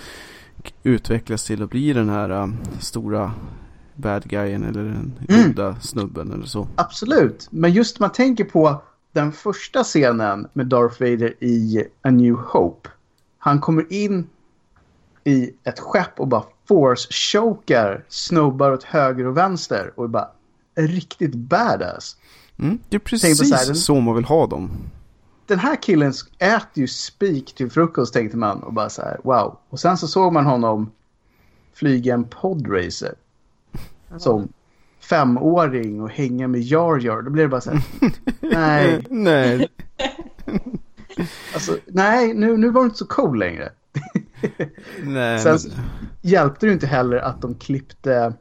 Speaker 1: utvecklas till att bli den här um, stora bad guyen eller den goda mm. snubben eller så.
Speaker 2: Absolut, men just man tänker på den första scenen med Darth Vader i A New Hope. Han kommer in i ett skepp och bara force-chokar snubbar åt höger och vänster och är bara riktigt badass.
Speaker 1: Mm, det är precis så, här, så, man vill ha dem.
Speaker 2: Den här killen äter ju spik till frukost tänkte man och bara så här wow. Och sen så såg man honom flyga en podracer. Som femåring och hänga med Jar Jar. Då blir det bara så här. nej.
Speaker 1: nej.
Speaker 2: alltså, nej, nu, nu var du inte så cool längre.
Speaker 1: Nej,
Speaker 2: Sen
Speaker 1: men...
Speaker 2: hjälpte det inte heller att de klippte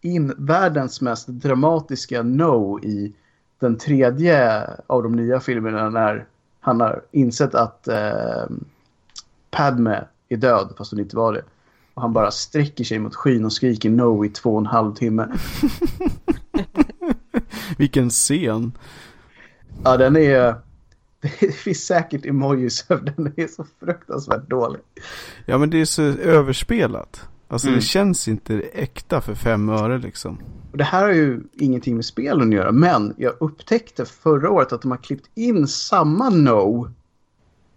Speaker 2: in världens mest dramatiska no i den tredje av de nya filmerna när han har insett att eh, Padme är död fast hon inte var det. Och han bara sträcker sig mot skyn och skriker no i två och en halv timme.
Speaker 1: Vilken scen.
Speaker 2: Ja, den är... Det finns säkert emojis den är så fruktansvärt dålig.
Speaker 1: Ja, men det är så överspelat. Alltså
Speaker 2: Mm.
Speaker 1: det känns inte äkta för fem öre liksom.
Speaker 2: Och det här har ju ingenting med spelen att göra, men jag upptäckte förra året att de har klippt in samma No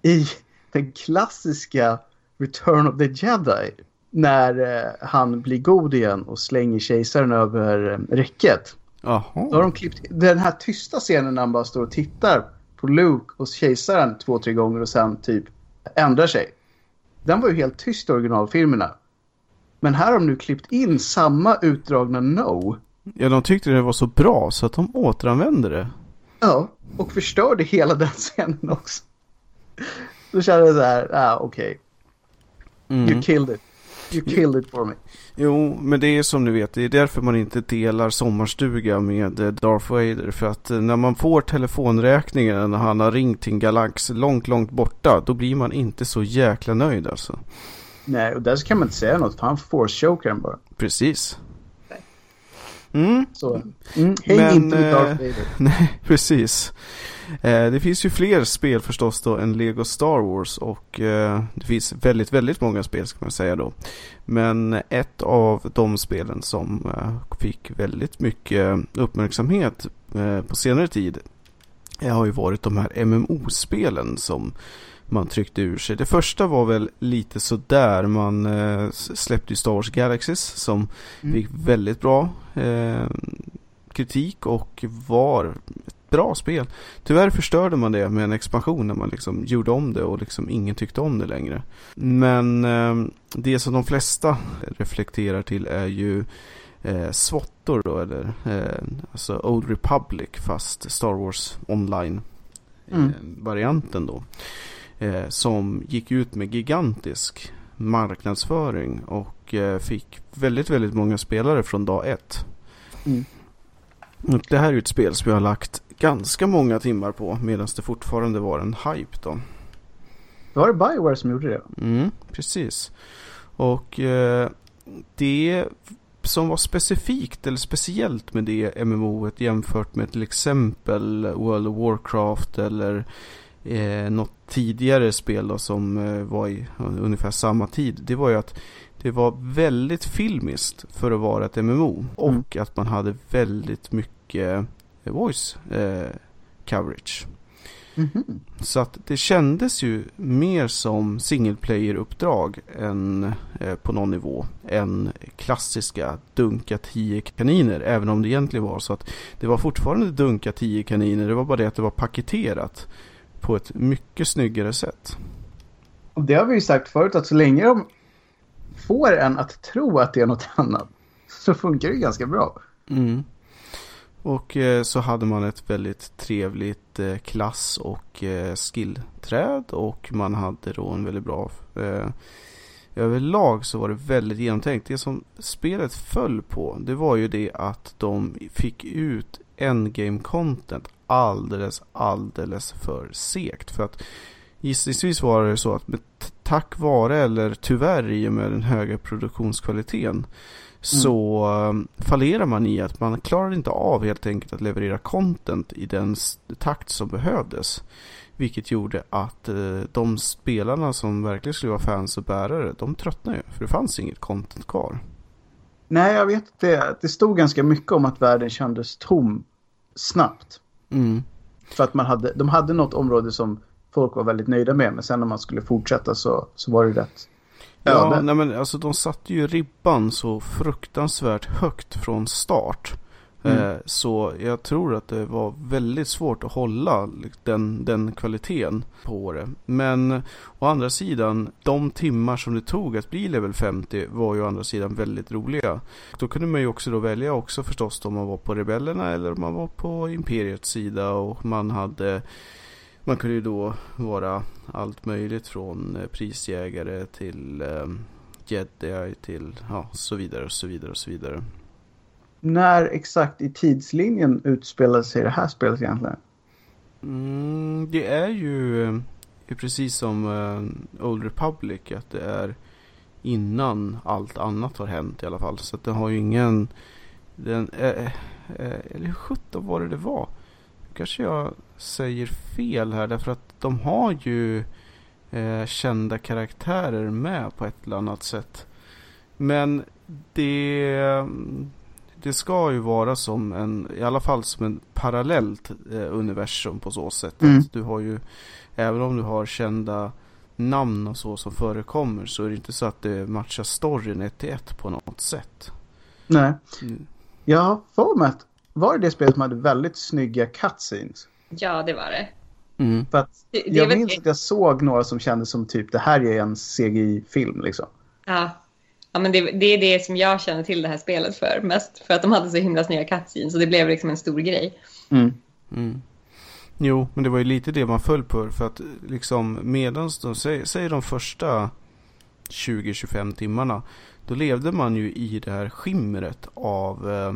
Speaker 2: i den klassiska Return of the Jedi. När eh, han blir god igen och slänger kejsaren över eh, räcket. Då har de klippt den här tysta scenen när han bara står och tittar på Luke och kejsaren två, tre gånger och sen typ ändrar sig. Den var ju helt tyst i originalfilmerna. Men här har de nu klippt in samma utdragna No.
Speaker 1: Ja, de tyckte det var så bra så att de återanvände det.
Speaker 2: Ja, och förstörde hela den scenen också. Då kände jag så här, ah, okej.
Speaker 1: Mm.
Speaker 2: You killed it. You killed it for me.
Speaker 1: Jo, men det är som ni vet, det är därför man inte delar sommarstuga med eh, Darth Vader. För att eh, när man får telefonräkningen när han har ringt till en galax långt, långt borta, då blir man inte så jäkla nöjd alltså.
Speaker 2: Nej, och där kan man inte säga något, för han force-chokar den bara.
Speaker 1: Precis. Mm,
Speaker 2: Så, mm, häng
Speaker 1: Men,
Speaker 2: inte med Darth
Speaker 1: eh,
Speaker 2: Vader.
Speaker 1: nej, precis. Eh, det finns ju fler spel förstås då än Lego Star Wars och eh, det finns väldigt, väldigt många spel ska man säga då. Men ett av de spelen som eh, fick väldigt mycket uppmärksamhet eh, på senare tid eh, har ju varit de här MMO-spelen som man tryckte ur sig. Det första var väl lite sådär. Man eh, släppte ju Star Wars Galaxies som
Speaker 2: Mm.
Speaker 1: fick väldigt bra eh, kritik och var ett bra spel. Tyvärr förstörde man det med en expansion när man liksom gjorde om det och liksom ingen tyckte om det längre. Men eh, det som de flesta reflekterar till är ju eh, SWATor då eller eh, alltså Old Republic fast Star Wars online
Speaker 2: Mm.
Speaker 1: eh, varianten då. Eh, som gick ut med gigantisk marknadsföring och eh, fick väldigt, väldigt många spelare från dag ett.
Speaker 2: Mm.
Speaker 1: Det här är ett spel som jag har lagt ganska många timmar på medan det fortfarande var en hype då.
Speaker 2: Var det Bioware som gjorde det?
Speaker 1: Mm, precis. Och eh, det som var specifikt eller speciellt med det MMOet jämfört med till exempel World of Warcraft eller eh, något tidigare spel då, som eh, var i ungefär samma tid. Det var ju att det var väldigt filmiskt för att vara ett MMO och att man hade väldigt mycket eh, voice eh, coverage.
Speaker 2: Mhm.
Speaker 1: Så att det kändes ju mer som single player-uppdrag än eh, på någon nivå än klassiska dunka 10 kaniner. Även om det egentligen var så att det var fortfarande dunka 10 kaniner. Det var bara det att det var paketerat på ett mycket snyggare sätt.
Speaker 2: Och det har vi ju sagt förut att så länge de får en att tro att det är något annat så funkar det ganska bra.
Speaker 1: Mm. Och eh, så hade man ett väldigt trevligt eh, klass och eh, skillträd och man hade då en väldigt bra eh, Överlag så var det väldigt genomtänkt. Det som spelet föll på det var ju det att de fick ut endgame content alldeles, alldeles för segt. För att gissningsvis var det så att tack vare eller tyvärr i och med den höga produktionskvaliteten så um, fallerar man i att man klarar inte av helt enkelt att leverera content i den takt som behövdes. Vilket gjorde att eh, de spelarna som verkligen skulle vara fans och bärare, de tröttnade ju. För det fanns inget content kvar.
Speaker 2: Nej, jag vet att det, det stod ganska mycket om att världen kändes tom snabbt.
Speaker 1: Mm.
Speaker 2: För att man hade, de hade något område som folk var väldigt nöjda med. Men sen när man skulle fortsätta så, så var det rätt.
Speaker 1: Ja,
Speaker 2: öde.
Speaker 1: nej men alltså de satte ju ribban så fruktansvärt högt från start.
Speaker 2: Mm.
Speaker 1: Eh, så jag tror att det var väldigt svårt att hålla den, den kvaliteten på det. Men å andra sidan, de timmar som det tog att bli level 50 var ju å andra sidan väldigt roliga. Då kunde man ju också då välja också förstås om man var på rebellerna eller om man var på imperiets sida och man hade Man kunde ju då vara allt möjligt från eh, prisjägare till eh, jedi till ja, så vidare och så vidare och så vidare.
Speaker 2: När exakt i tidslinjen utspelar sig det här spelet egentligen?
Speaker 1: Mm, det är ju precis som uh, Old Republic att det är innan allt annat har hänt i alla fall. Så att det har ju ingen... Den, äh, äh, eller hur sjutton var det det var? Kanske jag säger fel här därför att de har ju eh, kända karaktärer med på ett eller annat sätt. Men det, det ska ju vara som en, i alla fall som en parallellt eh, universum på så sätt. Mm. Att du har ju, även om du har kända namn och så som förekommer så är det inte så att det matchar storyn ett till ett på något sätt.
Speaker 2: Nej. Mm. Jag har för mig att var det det spelet som hade väldigt snygga cutscenes?
Speaker 3: Ja, det var det.
Speaker 2: Mm. För att det, det jag minns det. att jag såg några som kändes som typ det här är en CGI-film liksom.
Speaker 3: Ja, ja men det, det, är det som jag känner till det här spelet för mest. För att de hade så himla snygga cutscenes så det blev liksom en stor grej.
Speaker 1: Mm. Mm. Jo, men det var ju lite det man föll på. För att liksom medans de, säg, säg de första 20-25 timmarna. Då levde man ju i det här skimret av eh,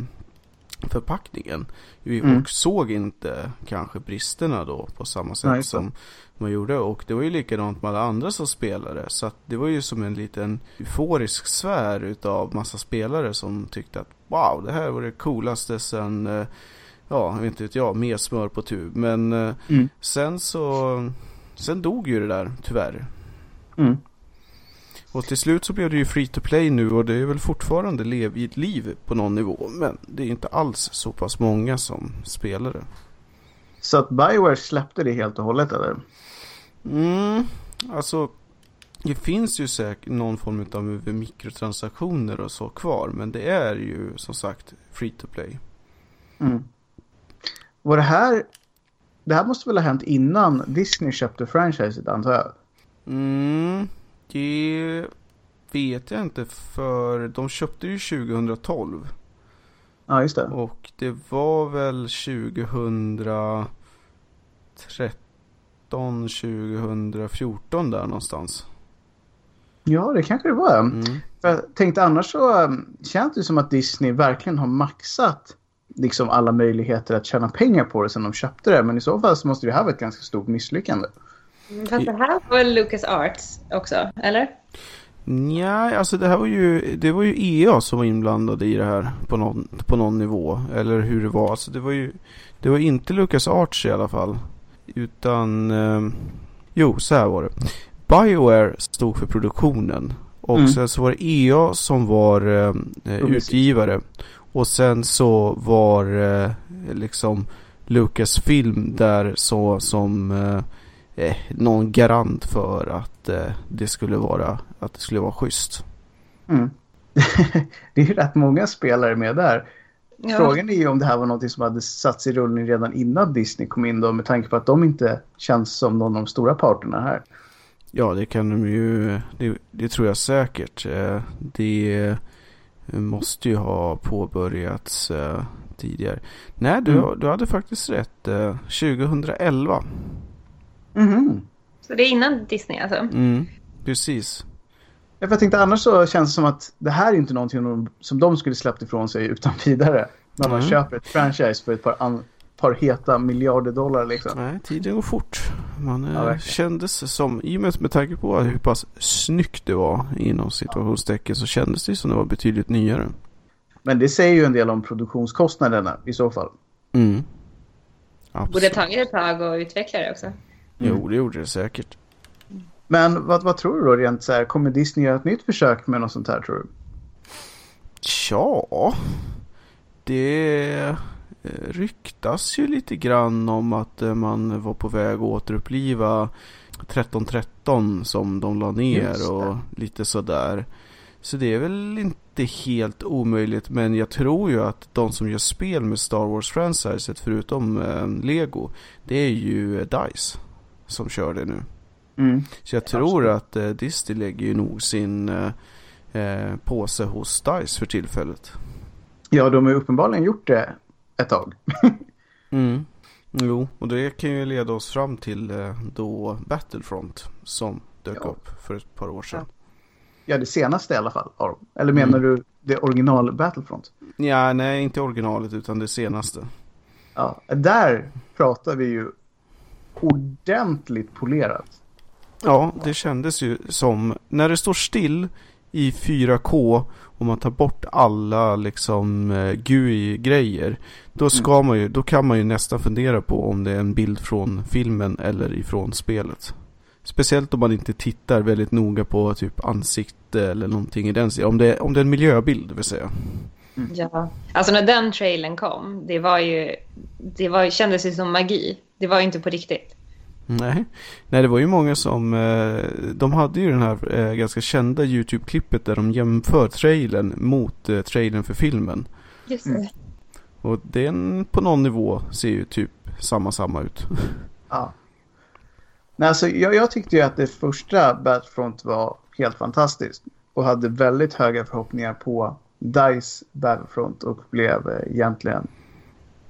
Speaker 1: förpackningen. Vi mm. och såg inte kanske bristerna då på samma sätt Nej, som man gjorde. Och det var ju likadant med alla andra som spelade. Så att det var ju som en liten euforisk sfär utav massa spelare som tyckte att wow, det här var det coolaste sen, eh, ja, inte vet jag, mer smör på tub. Men eh, mm. sen så, sen dog ju det där tyvärr. Mm. Och till slut så blev det ju free to play nu och det är väl fortfarande lev i ett liv på någon nivå. Men det är inte alls så pass många som spelar det.
Speaker 2: Så att Bioware släppte det helt och hållet eller?
Speaker 1: Mm, alltså det finns ju säkert någon form av mikrotransaktioner och så kvar. Men det är ju som sagt free to play.
Speaker 2: Mm. Var det här, det här måste väl ha hänt innan Disney köpte franchiset antar jag?
Speaker 1: Mm, det vet jag inte för de köpte ju 2012.
Speaker 2: Ja, just det.
Speaker 1: Och det var väl 2013, 2014 där någonstans.
Speaker 2: Ja, det kanske det var. Mm. För jag tänkte annars så um, känns det som att Disney verkligen har maxat liksom alla möjligheter att tjäna pengar på det sen de köpte det. Men i så fall så måste det här vara ett ganska stort misslyckande.
Speaker 3: Fast det här var väl Lucas Arts också, eller?
Speaker 1: Nej, alltså det här var ju, det var ju EA som var inblandade i det här på någon, på någon nivå. Eller hur det var. Alltså det var ju, det var inte Lucas Arts i alla fall. Utan, eh, jo så här var det. Bioware stod för produktionen. Och mm. sen så var det EA som var eh, utgivare. Och sen så var eh, liksom Lucasfilm där så som eh, eh, någon garant för att eh, det skulle vara att det skulle vara schysst.
Speaker 2: Mm. det är ju rätt många spelare med där. Ja. Frågan är ju om det här var något som hade satts i rullning redan innan Disney kom in då med tanke på att de inte känns som någon av de stora parterna här.
Speaker 1: Ja, det kan de ju. Det, det tror jag säkert. Eh, det måste ju ha påbörjats eh, tidigare. Nej, du, mm. du hade faktiskt rätt. 2011.
Speaker 3: Mm. Så det är innan Disney alltså?
Speaker 1: Mm, precis.
Speaker 2: Jag tänkte annars så känns det som att det här är inte någonting som de skulle släppt ifrån sig utan vidare. När man mm. köper ett franchise för ett par, par heta miljarder dollar liksom.
Speaker 1: Nej, tiden går fort. Man ja, eh, kändes som, i och med, med tanke på hur pass snyggt det var inom situationstecken så kändes det som det var betydligt nyare.
Speaker 2: Men det säger ju en del om produktionskostnaderna i så fall.
Speaker 1: Mm.
Speaker 3: Absolut. Borde tagit ett tag att utveckla det också.
Speaker 1: Jo, mm. det gjorde det säkert.
Speaker 2: Men vad, vad tror du då rent så här? Kommer Disney göra ett nytt försök med något sånt här tror du?
Speaker 1: Ja, det eh, ryktas ju lite grann om att eh, man var på väg att återuppliva 1313 som de la ner och lite sådär. Så det är väl inte helt omöjligt men jag tror ju att de som gör spel med Star Wars-franchiset förutom eh, Lego det är ju DICE som kör det nu. Mm. Så jag tror Absolut. att eh, Disney lägger ju nog sin eh, eh, påse hos DICE för tillfället.
Speaker 2: Ja, de har ju uppenbarligen gjort det ett tag.
Speaker 1: mm. Jo, och det kan ju leda oss fram till eh, då Battlefront som dök
Speaker 2: Ja.
Speaker 1: upp för ett par år sedan.
Speaker 2: Ja, det senaste i alla fall. Eller menar du det original Battlefront?
Speaker 1: Ja, nej, inte originalet utan det senaste.
Speaker 2: Ja, där pratar vi ju ordentligt polerat.
Speaker 1: Ja, det kändes ju som när det står still i 4K och man tar bort alla liksom eh, GUI-grejer. Då ska man ju, då kan man ju nästan fundera på om det är en bild från filmen eller ifrån spelet. Speciellt om man inte tittar väldigt noga på typ ansikte eller någonting i den. Om det, om det är en miljöbild vill säga.
Speaker 3: Ja. Alltså när den trailern kom, det var ju... Det var, kändes ju som magi. Det var ju inte på riktigt.
Speaker 1: Nej. Nej, det var ju många som... Eh, de hade ju den här eh, ganska kända YouTube-klippet där de jämför trailern mot eh, trailern för filmen.
Speaker 3: Just
Speaker 2: Mm.
Speaker 3: det.
Speaker 1: Och den på någon nivå ser ju typ samma samma ut.
Speaker 2: Ja. Nej, alltså, jag, jag tyckte ju att det första Battlefront var helt fantastiskt. Och hade väldigt höga förhoppningar på DICE Battlefront och blev egentligen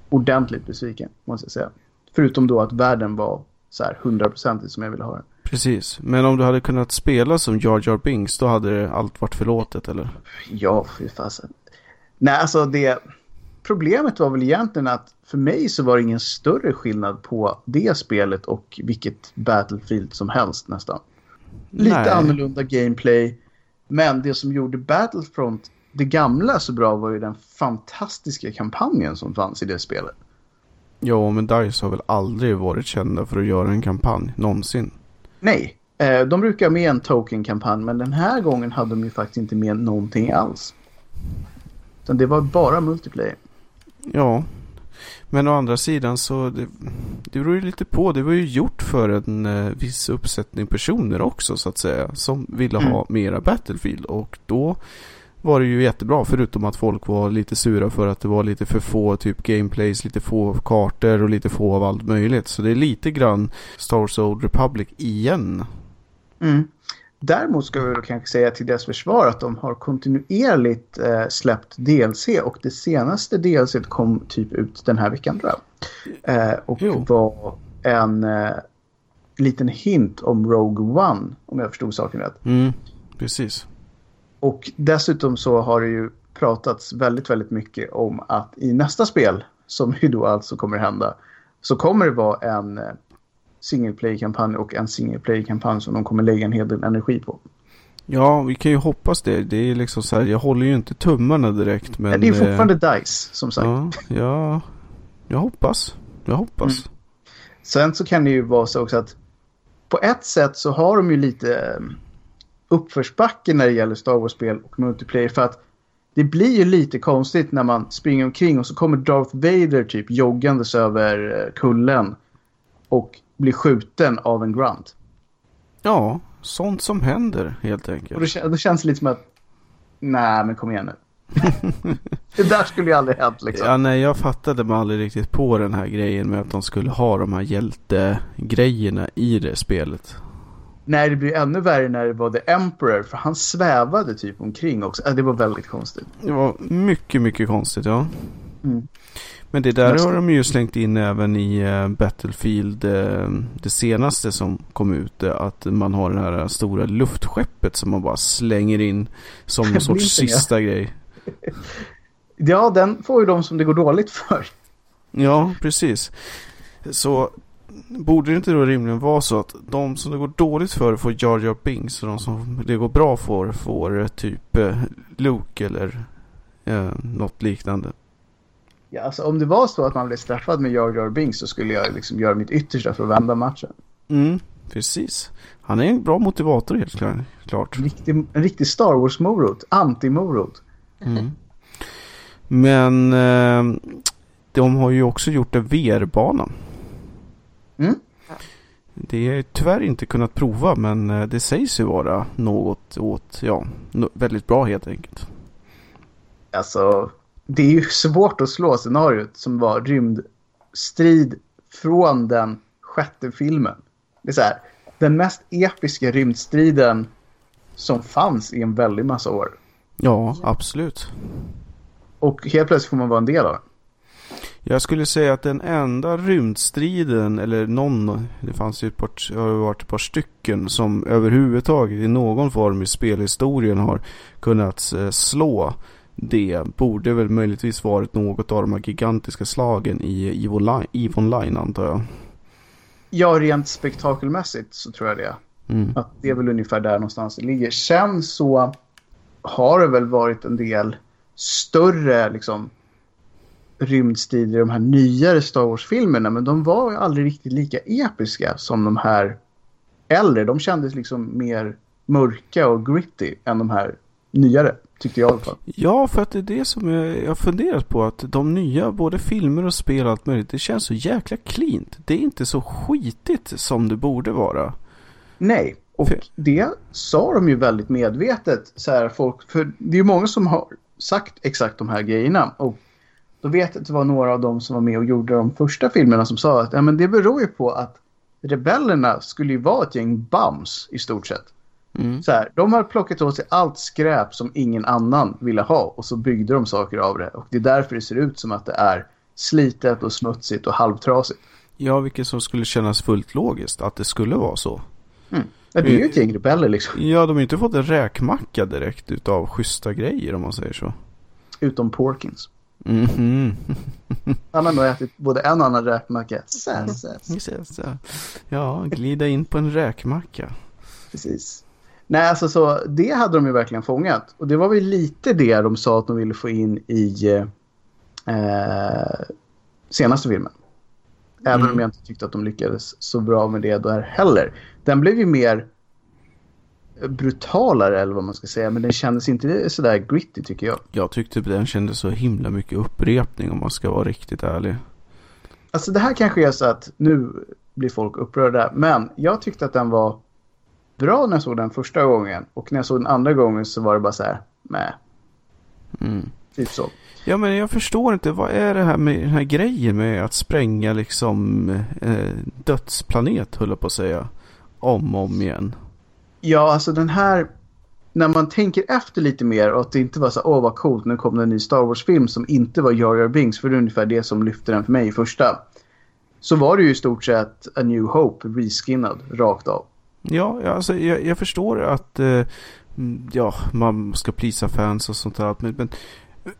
Speaker 2: ordentligt besviken, måste jag säga. Förutom då att världen var så här 100% som jag ville ha den.
Speaker 1: Precis. Men om du hade kunnat spela som Jar Jar Binks då hade allt varit förlåtet eller?
Speaker 2: Ja, fy fasen. Nej, alltså det... Problemet var väl egentligen att för mig så var det ingen större skillnad på det spelet och vilket Battlefield som helst nästan. Lite
Speaker 1: Nej.
Speaker 2: annorlunda gameplay. Men det som gjorde Battlefront det gamla så bra var ju den fantastiska kampanjen som fanns i det spelet.
Speaker 1: Ja, men DICE har väl aldrig varit kända för att göra en kampanj, någonsin.
Speaker 2: Nej, eh, de brukar ha med en token-kampanj men den här gången hade de ju faktiskt inte med någonting alls. Utan det var bara multiplayer.
Speaker 1: Ja. Men å andra sidan så det, det beror ju lite på. Det var ju gjort för en eh, viss uppsättning personer också så att säga. Som ville ha mera Battlefield. Och då var det ju jättebra. Förutom att folk var lite sura för att det var lite för få typ gameplays, lite få kartor och lite få av allt möjligt. Så det är lite grann Star Wars Old Republic igen.
Speaker 2: Mm. Däremot ska vi kanske säga till deras försvar att de har kontinuerligt eh, släppt DLC och det senaste DLC kom typ ut den här veckan tror jag. Eh, och
Speaker 1: Jo.
Speaker 2: var en eh, liten hint om Rogue One om jag förstod saken rätt.
Speaker 1: Mm, precis.
Speaker 2: Och dessutom så har det ju pratats väldigt, väldigt mycket om att i nästa spel, som ju då alltså kommer hända, så kommer det vara en eh, single play-kampanj och en single play-kampanj som de kommer lägga en hel del energi på.
Speaker 1: Ja, vi kan ju hoppas det. Det är liksom så här, jag håller ju inte tummarna direkt. Men,
Speaker 2: det är
Speaker 1: eh,
Speaker 2: fortfarande DICE, som sagt.
Speaker 1: Ja, ja, jag hoppas. Jag hoppas.
Speaker 2: Mm. Sen så kan det ju vara så också att på ett sätt så har de ju lite eh, uppförsbacke när det gäller Star Wars-spel och multiplayer. För att det blir ju lite konstigt när man springer omkring och så kommer Darth Vader typ joggandes över eh, kullen och blir skjuten av en grunt.
Speaker 1: Ja, sånt som händer helt
Speaker 2: Och
Speaker 1: enkelt.
Speaker 2: då, kä- då känns det lite som att nej men kom igen nu. det där skulle ju aldrig hänt liksom.
Speaker 1: Ja, nej, jag fattade mig aldrig riktigt på den här grejen med att de skulle ha de här hjältegrejerna i det spelet.
Speaker 2: Nej, det blir ännu värre när det var The Emperor för han svävade typ omkring också. Äh, Det var väldigt konstigt.
Speaker 1: Det var mycket, mycket konstigt, ja.
Speaker 2: Mm.
Speaker 1: Men det där
Speaker 2: Nästa.
Speaker 1: har de ju slängt in även i eh, Battlefield, eh, det senaste som kom ut. eh, Att man har det här stora luftskeppet som man bara slänger in som någon sorts sista grej.
Speaker 2: Ja, den får ju de som det går dåligt för.
Speaker 1: Ja, precis. Så borde det inte då rimligen vara så att de som det går dåligt för får Jar Jar Binks och de som det går bra för får eh, typ eh, Luke eller eh, något liknande.
Speaker 2: Ja, alltså, om det var så att man blev straffad med Jar Jar Binks så skulle jag liksom göra mitt yttersta för att vända matchen.
Speaker 1: Mm, precis. Han är en bra motivator helt klart. klart.
Speaker 2: En riktig, en riktig Star Wars-morot. Anti-morot.
Speaker 1: Mm. Men eh, de har ju också gjort en VR-bana.
Speaker 2: Mm.
Speaker 1: Det är tyvärr inte kunnat prova men eh, det sägs ju vara något åt, ja, väldigt bra helt enkelt.
Speaker 2: Alltså, det är ju svårt att slå scenariot som var rymdstrid från den sjätte filmen. Det är så här, den mest episka rymdstriden som fanns i en väldig massa år.
Speaker 1: Ja, absolut.
Speaker 2: Och helt plötsligt får man vara en del av den.
Speaker 1: Jag skulle säga att den enda rymdstriden, eller någon, det fanns ju ett par, har varit ett par stycken som överhuvudtaget i någon form i spelhistorien har kunnat eh, slå det borde väl möjligtvis varit något av de här gigantiska slagen i EVE Online, EVE Online antar jag.
Speaker 2: Ja, rent spektakelmässigt så tror jag det. Mm. Att det är väl ungefär där någonstans det ligger. Sen så har det väl varit en del större liksom rymdstrider i de här nyare Star Wars-filmerna. Men de var aldrig riktigt lika episka som de här äldre. De kändes liksom mer mörka och gritty än de här nyare. Tyckte jag i alla fall.
Speaker 1: Ja, för att det är det som jag, jag har funderat på. Att de nya, både filmer och spel och allt möjligt, det känns så jäkla cleant. Det är inte så skitigt som det borde vara.
Speaker 2: Nej, och för... det sa de ju väldigt medvetet. Så här, folk, för det är ju många som har sagt exakt de här grejerna. Och då vet jag att det var några av dem som var med och gjorde de första filmerna som sa att ja, men det beror ju på att rebellerna skulle ju vara ett gäng bums i stort sett. Mm. Så här, de har plockat åt sig allt skräp som ingen annan ville ha och så byggde de saker av det. Och det är därför det ser ut som att det är slitet och smutsigt och halvtrasigt.
Speaker 1: Ja, vilket som skulle kännas fullt logiskt att det skulle vara så.
Speaker 2: Mm. Ja, det är ju ett gäng rebeller liksom.
Speaker 1: Ja, de har inte fått en räkmacka direkt utav schyssta grejer om man säger så.
Speaker 2: Utom Porkins.
Speaker 1: Mm -hmm.
Speaker 2: Han har nog ätit både en och annan räkmacka.
Speaker 1: Ja, glida in på en räkmacka.
Speaker 2: Precis. Nej, alltså så det hade de ju verkligen fångat. Och det var väl lite det de sa att de ville få in i eh, senaste filmen. Även mm. om jag inte tyckte att de lyckades så bra med det där heller. Den blev ju mer brutalare eller vad man ska säga. Men den kändes inte sådär gritty tycker jag.
Speaker 1: Jag tyckte den kändes så himla mycket upprepning om man ska vara riktigt ärlig.
Speaker 2: Alltså det här kanske är så att nu blir folk upprörda. Men jag tyckte att den var bra när jag såg den första gången. Och när jag såg den andra gången så var det bara så här, med.
Speaker 1: Mm.
Speaker 2: Typ så.
Speaker 1: Ja men jag förstår inte, vad är det här med den här grejen med att spränga liksom eh, dödsplanet höll jag på att säga. Om och om igen.
Speaker 2: Ja alltså den här, när man tänker efter lite mer och att det inte var så åh vad coolt, nu kom det en ny Star Wars-film som inte var Jar Jar Binks, för det är ungefär det som lyfte den för mig i första. Så var det ju i stort sett A New Hope reskinnad rakt av.
Speaker 1: Ja, alltså, jag, jag förstår att eh, mm, ja, man ska plisa fans och sånt där. Men, men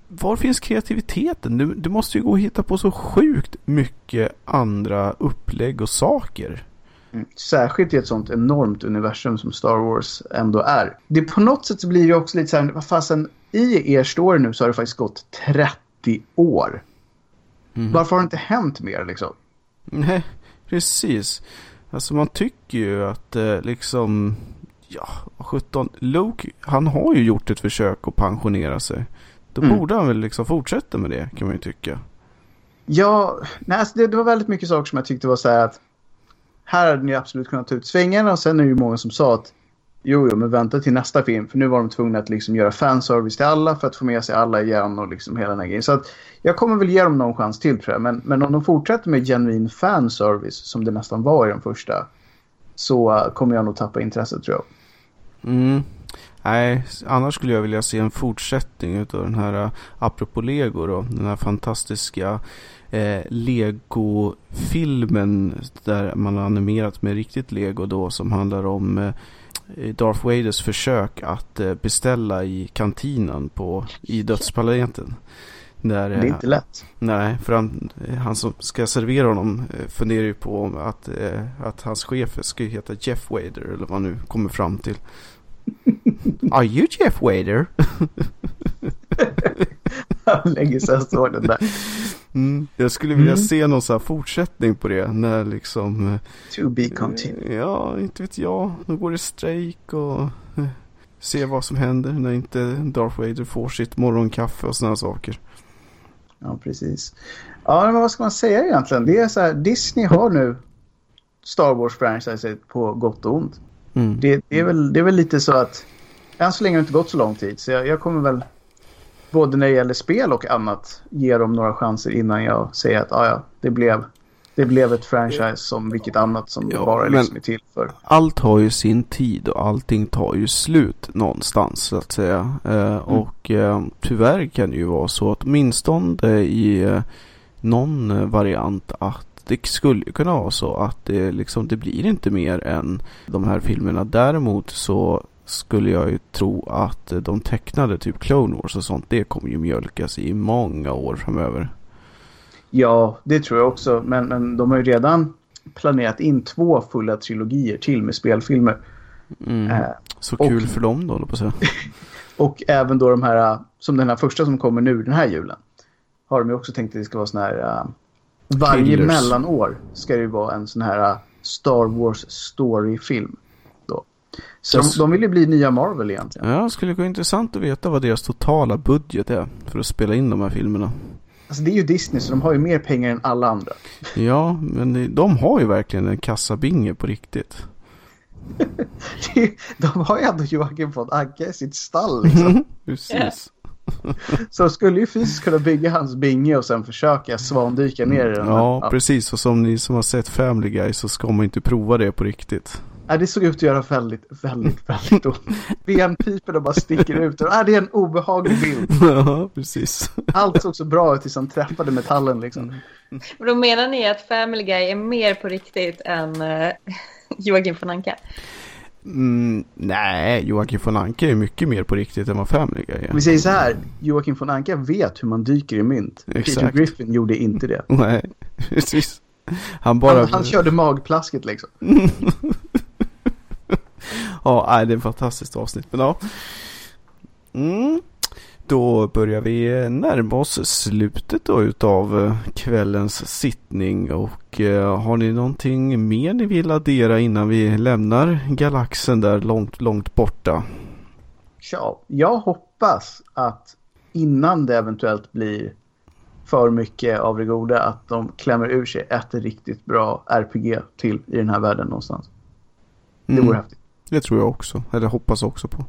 Speaker 1: var finns kreativiteten? Du, du måste ju gå och hitta på så sjukt mycket andra upplägg och saker.
Speaker 2: Mm. Särskilt i ett sånt enormt universum som Star Wars ändå är. Det på något sätt så blir det också lite så här, vad fasen, i er story nu så har det faktiskt gått 30 år. Mm. Varför har det inte hänt mer liksom?
Speaker 1: Nej, precis. Alltså man tycker ju att eh, liksom, ja, 17, Luke, han har ju gjort ett försök att pensionera sig. Då mm. borde han väl liksom fortsätta med det kan man ju tycka.
Speaker 2: Ja, nej, alltså det, det var väldigt mycket saker som jag tyckte var så här att här hade ni absolut kunnat ta ut svängarna och sen är det ju många som sa att Jo, jo, men vänta till nästa film. För nu var de tvungna att liksom göra fanservice till alla för att få med sig alla igen och liksom hela den här grejen. Så att jag kommer väl ge dem någon chans till tror jag. Men, men om de fortsätter med genuin fanservice som det nästan var i den första. Så kommer jag nog tappa intresset tror jag.
Speaker 1: Mm. Nej, annars skulle jag vilja se en fortsättning av den här, eh, apropå Lego då, den här fantastiska eh, Lego-filmen där man har animerat med riktigt Lego då som handlar om eh, Darth Vaders försök att eh, beställa i kantinen på, i dödsplaneten.
Speaker 2: Där, det är inte lätt.
Speaker 1: Nej, för han, han som ska servera honom eh, funderar ju på att, eh, att hans chef ska heta Jeff Wader eller vad han nu kommer fram till. Are you Jeff Wader?
Speaker 2: Han lägger sig så den där.
Speaker 1: Mm, jag skulle vilja mm. se någon så här fortsättning på det. När liksom... Eh,
Speaker 2: to be continued.
Speaker 1: Ja, inte vet jag. Nu går det strejk och... Eh, se vad som händer när inte Darth Vader får sitt morgonkaffe och sådana saker.
Speaker 2: Ja, precis. Ja, men vad ska man säga egentligen? Det är så här, Disney har nu Star Wars-franchise på gott och ont. Mm. Det, det, är väl, det är väl lite så att än så länge har det inte gått så lång tid. Så jag, jag kommer väl både när det gäller spel och annat ge dem några chanser innan jag säger att ah, ja, det blev det blev ett franchise som vilket annat som ja, bara liksom är till för.
Speaker 1: Allt har ju sin tid och allting tar ju slut någonstans så att säga. Eh, mm. Och eh, tyvärr kan det ju vara så att åtminstone i, eh, någon eh, variant att det skulle kunna vara så att det liksom det blir inte mer än de här filmerna. Däremot så skulle jag ju tro att de tecknade typ Clone Wars och sånt det kommer ju mjölkas i många år framöver.
Speaker 2: Ja, det tror jag också. Men, men de har ju redan planerat in två fulla trilogier till med spelfilmer.
Speaker 1: Mm. Äh, så kul och, för dem då, på säga.
Speaker 2: och även då de här, som den här första som kommer nu den här julen. Har de ju också tänkt att det ska vara sån här... Uh, varje Killers. mellanår ska det ju vara en sån här uh, Star Wars story-film. Så de, de vill ju bli nya Marvel egentligen.
Speaker 1: Ja, det skulle gå intressant att veta vad deras totala budget är för att spela in de här filmerna.
Speaker 2: Alltså det är ju Disney så de har ju mer pengar än alla andra.
Speaker 1: Ja, men de har ju verkligen en kassabinge på riktigt.
Speaker 2: de har ju ändå Joakim von Anka i sitt stall liksom.
Speaker 1: Precis.
Speaker 2: Så de skulle ju fysiskt kunna bygga hans binge och sen försöka svandyka ner i den.
Speaker 1: Ja, ja, precis. Och som ni som har sett Family Guy så ska man inte prova det på riktigt.
Speaker 2: Nej, det såg ut att göra väldigt, väldigt, väldigt ont. Benpiporna bara sticker ut. Och, det är en obehaglig bild.
Speaker 1: Ja, precis.
Speaker 2: Allt såg så bra ut tills han träffade metallen liksom.
Speaker 3: Men då menar ni att Family Guy är mer på riktigt än uh, Joakim von Anka?
Speaker 1: Mm, nej, Joakim von Anka är mycket mer på riktigt än vad Family Guy är.
Speaker 2: Vi säger så här, Joakim von Anka vet hur man dyker i mynt. Exakt. Peter Griffin gjorde inte det.
Speaker 1: Nej, precis. Han bara...
Speaker 2: Han, han körde magplasket liksom.
Speaker 1: ja, det är ett fantastiskt avsnitt. Men ja. Mm. Då börjar vi närma oss slutet då utav eh, kvällens sittning och eh, har ni någonting mer ni vill addera innan vi lämnar galaxen där långt, långt borta?
Speaker 2: Ja, jag hoppas att innan det eventuellt blir för mycket av det goda att de klämmer ur sig ett riktigt bra RPG till i den här världen någonstans. Det vore mm. häftigt.
Speaker 1: Det tror jag också, eller hoppas också på.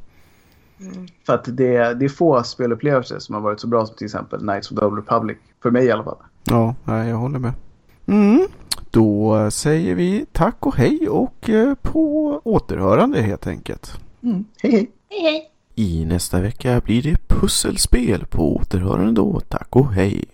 Speaker 2: Mm. För att det, det är få spelupplevelser som har varit så bra som till exempel Knights of the Old Republic. För mig i alla fall.
Speaker 1: Ja, jag håller med. Mm. Då säger vi tack och hej och eh, på återhörande helt enkelt.
Speaker 2: Mm. Hej hej.
Speaker 3: Hej hej.
Speaker 1: I nästa vecka blir det pusselspel på återhörande då. Tack och hej.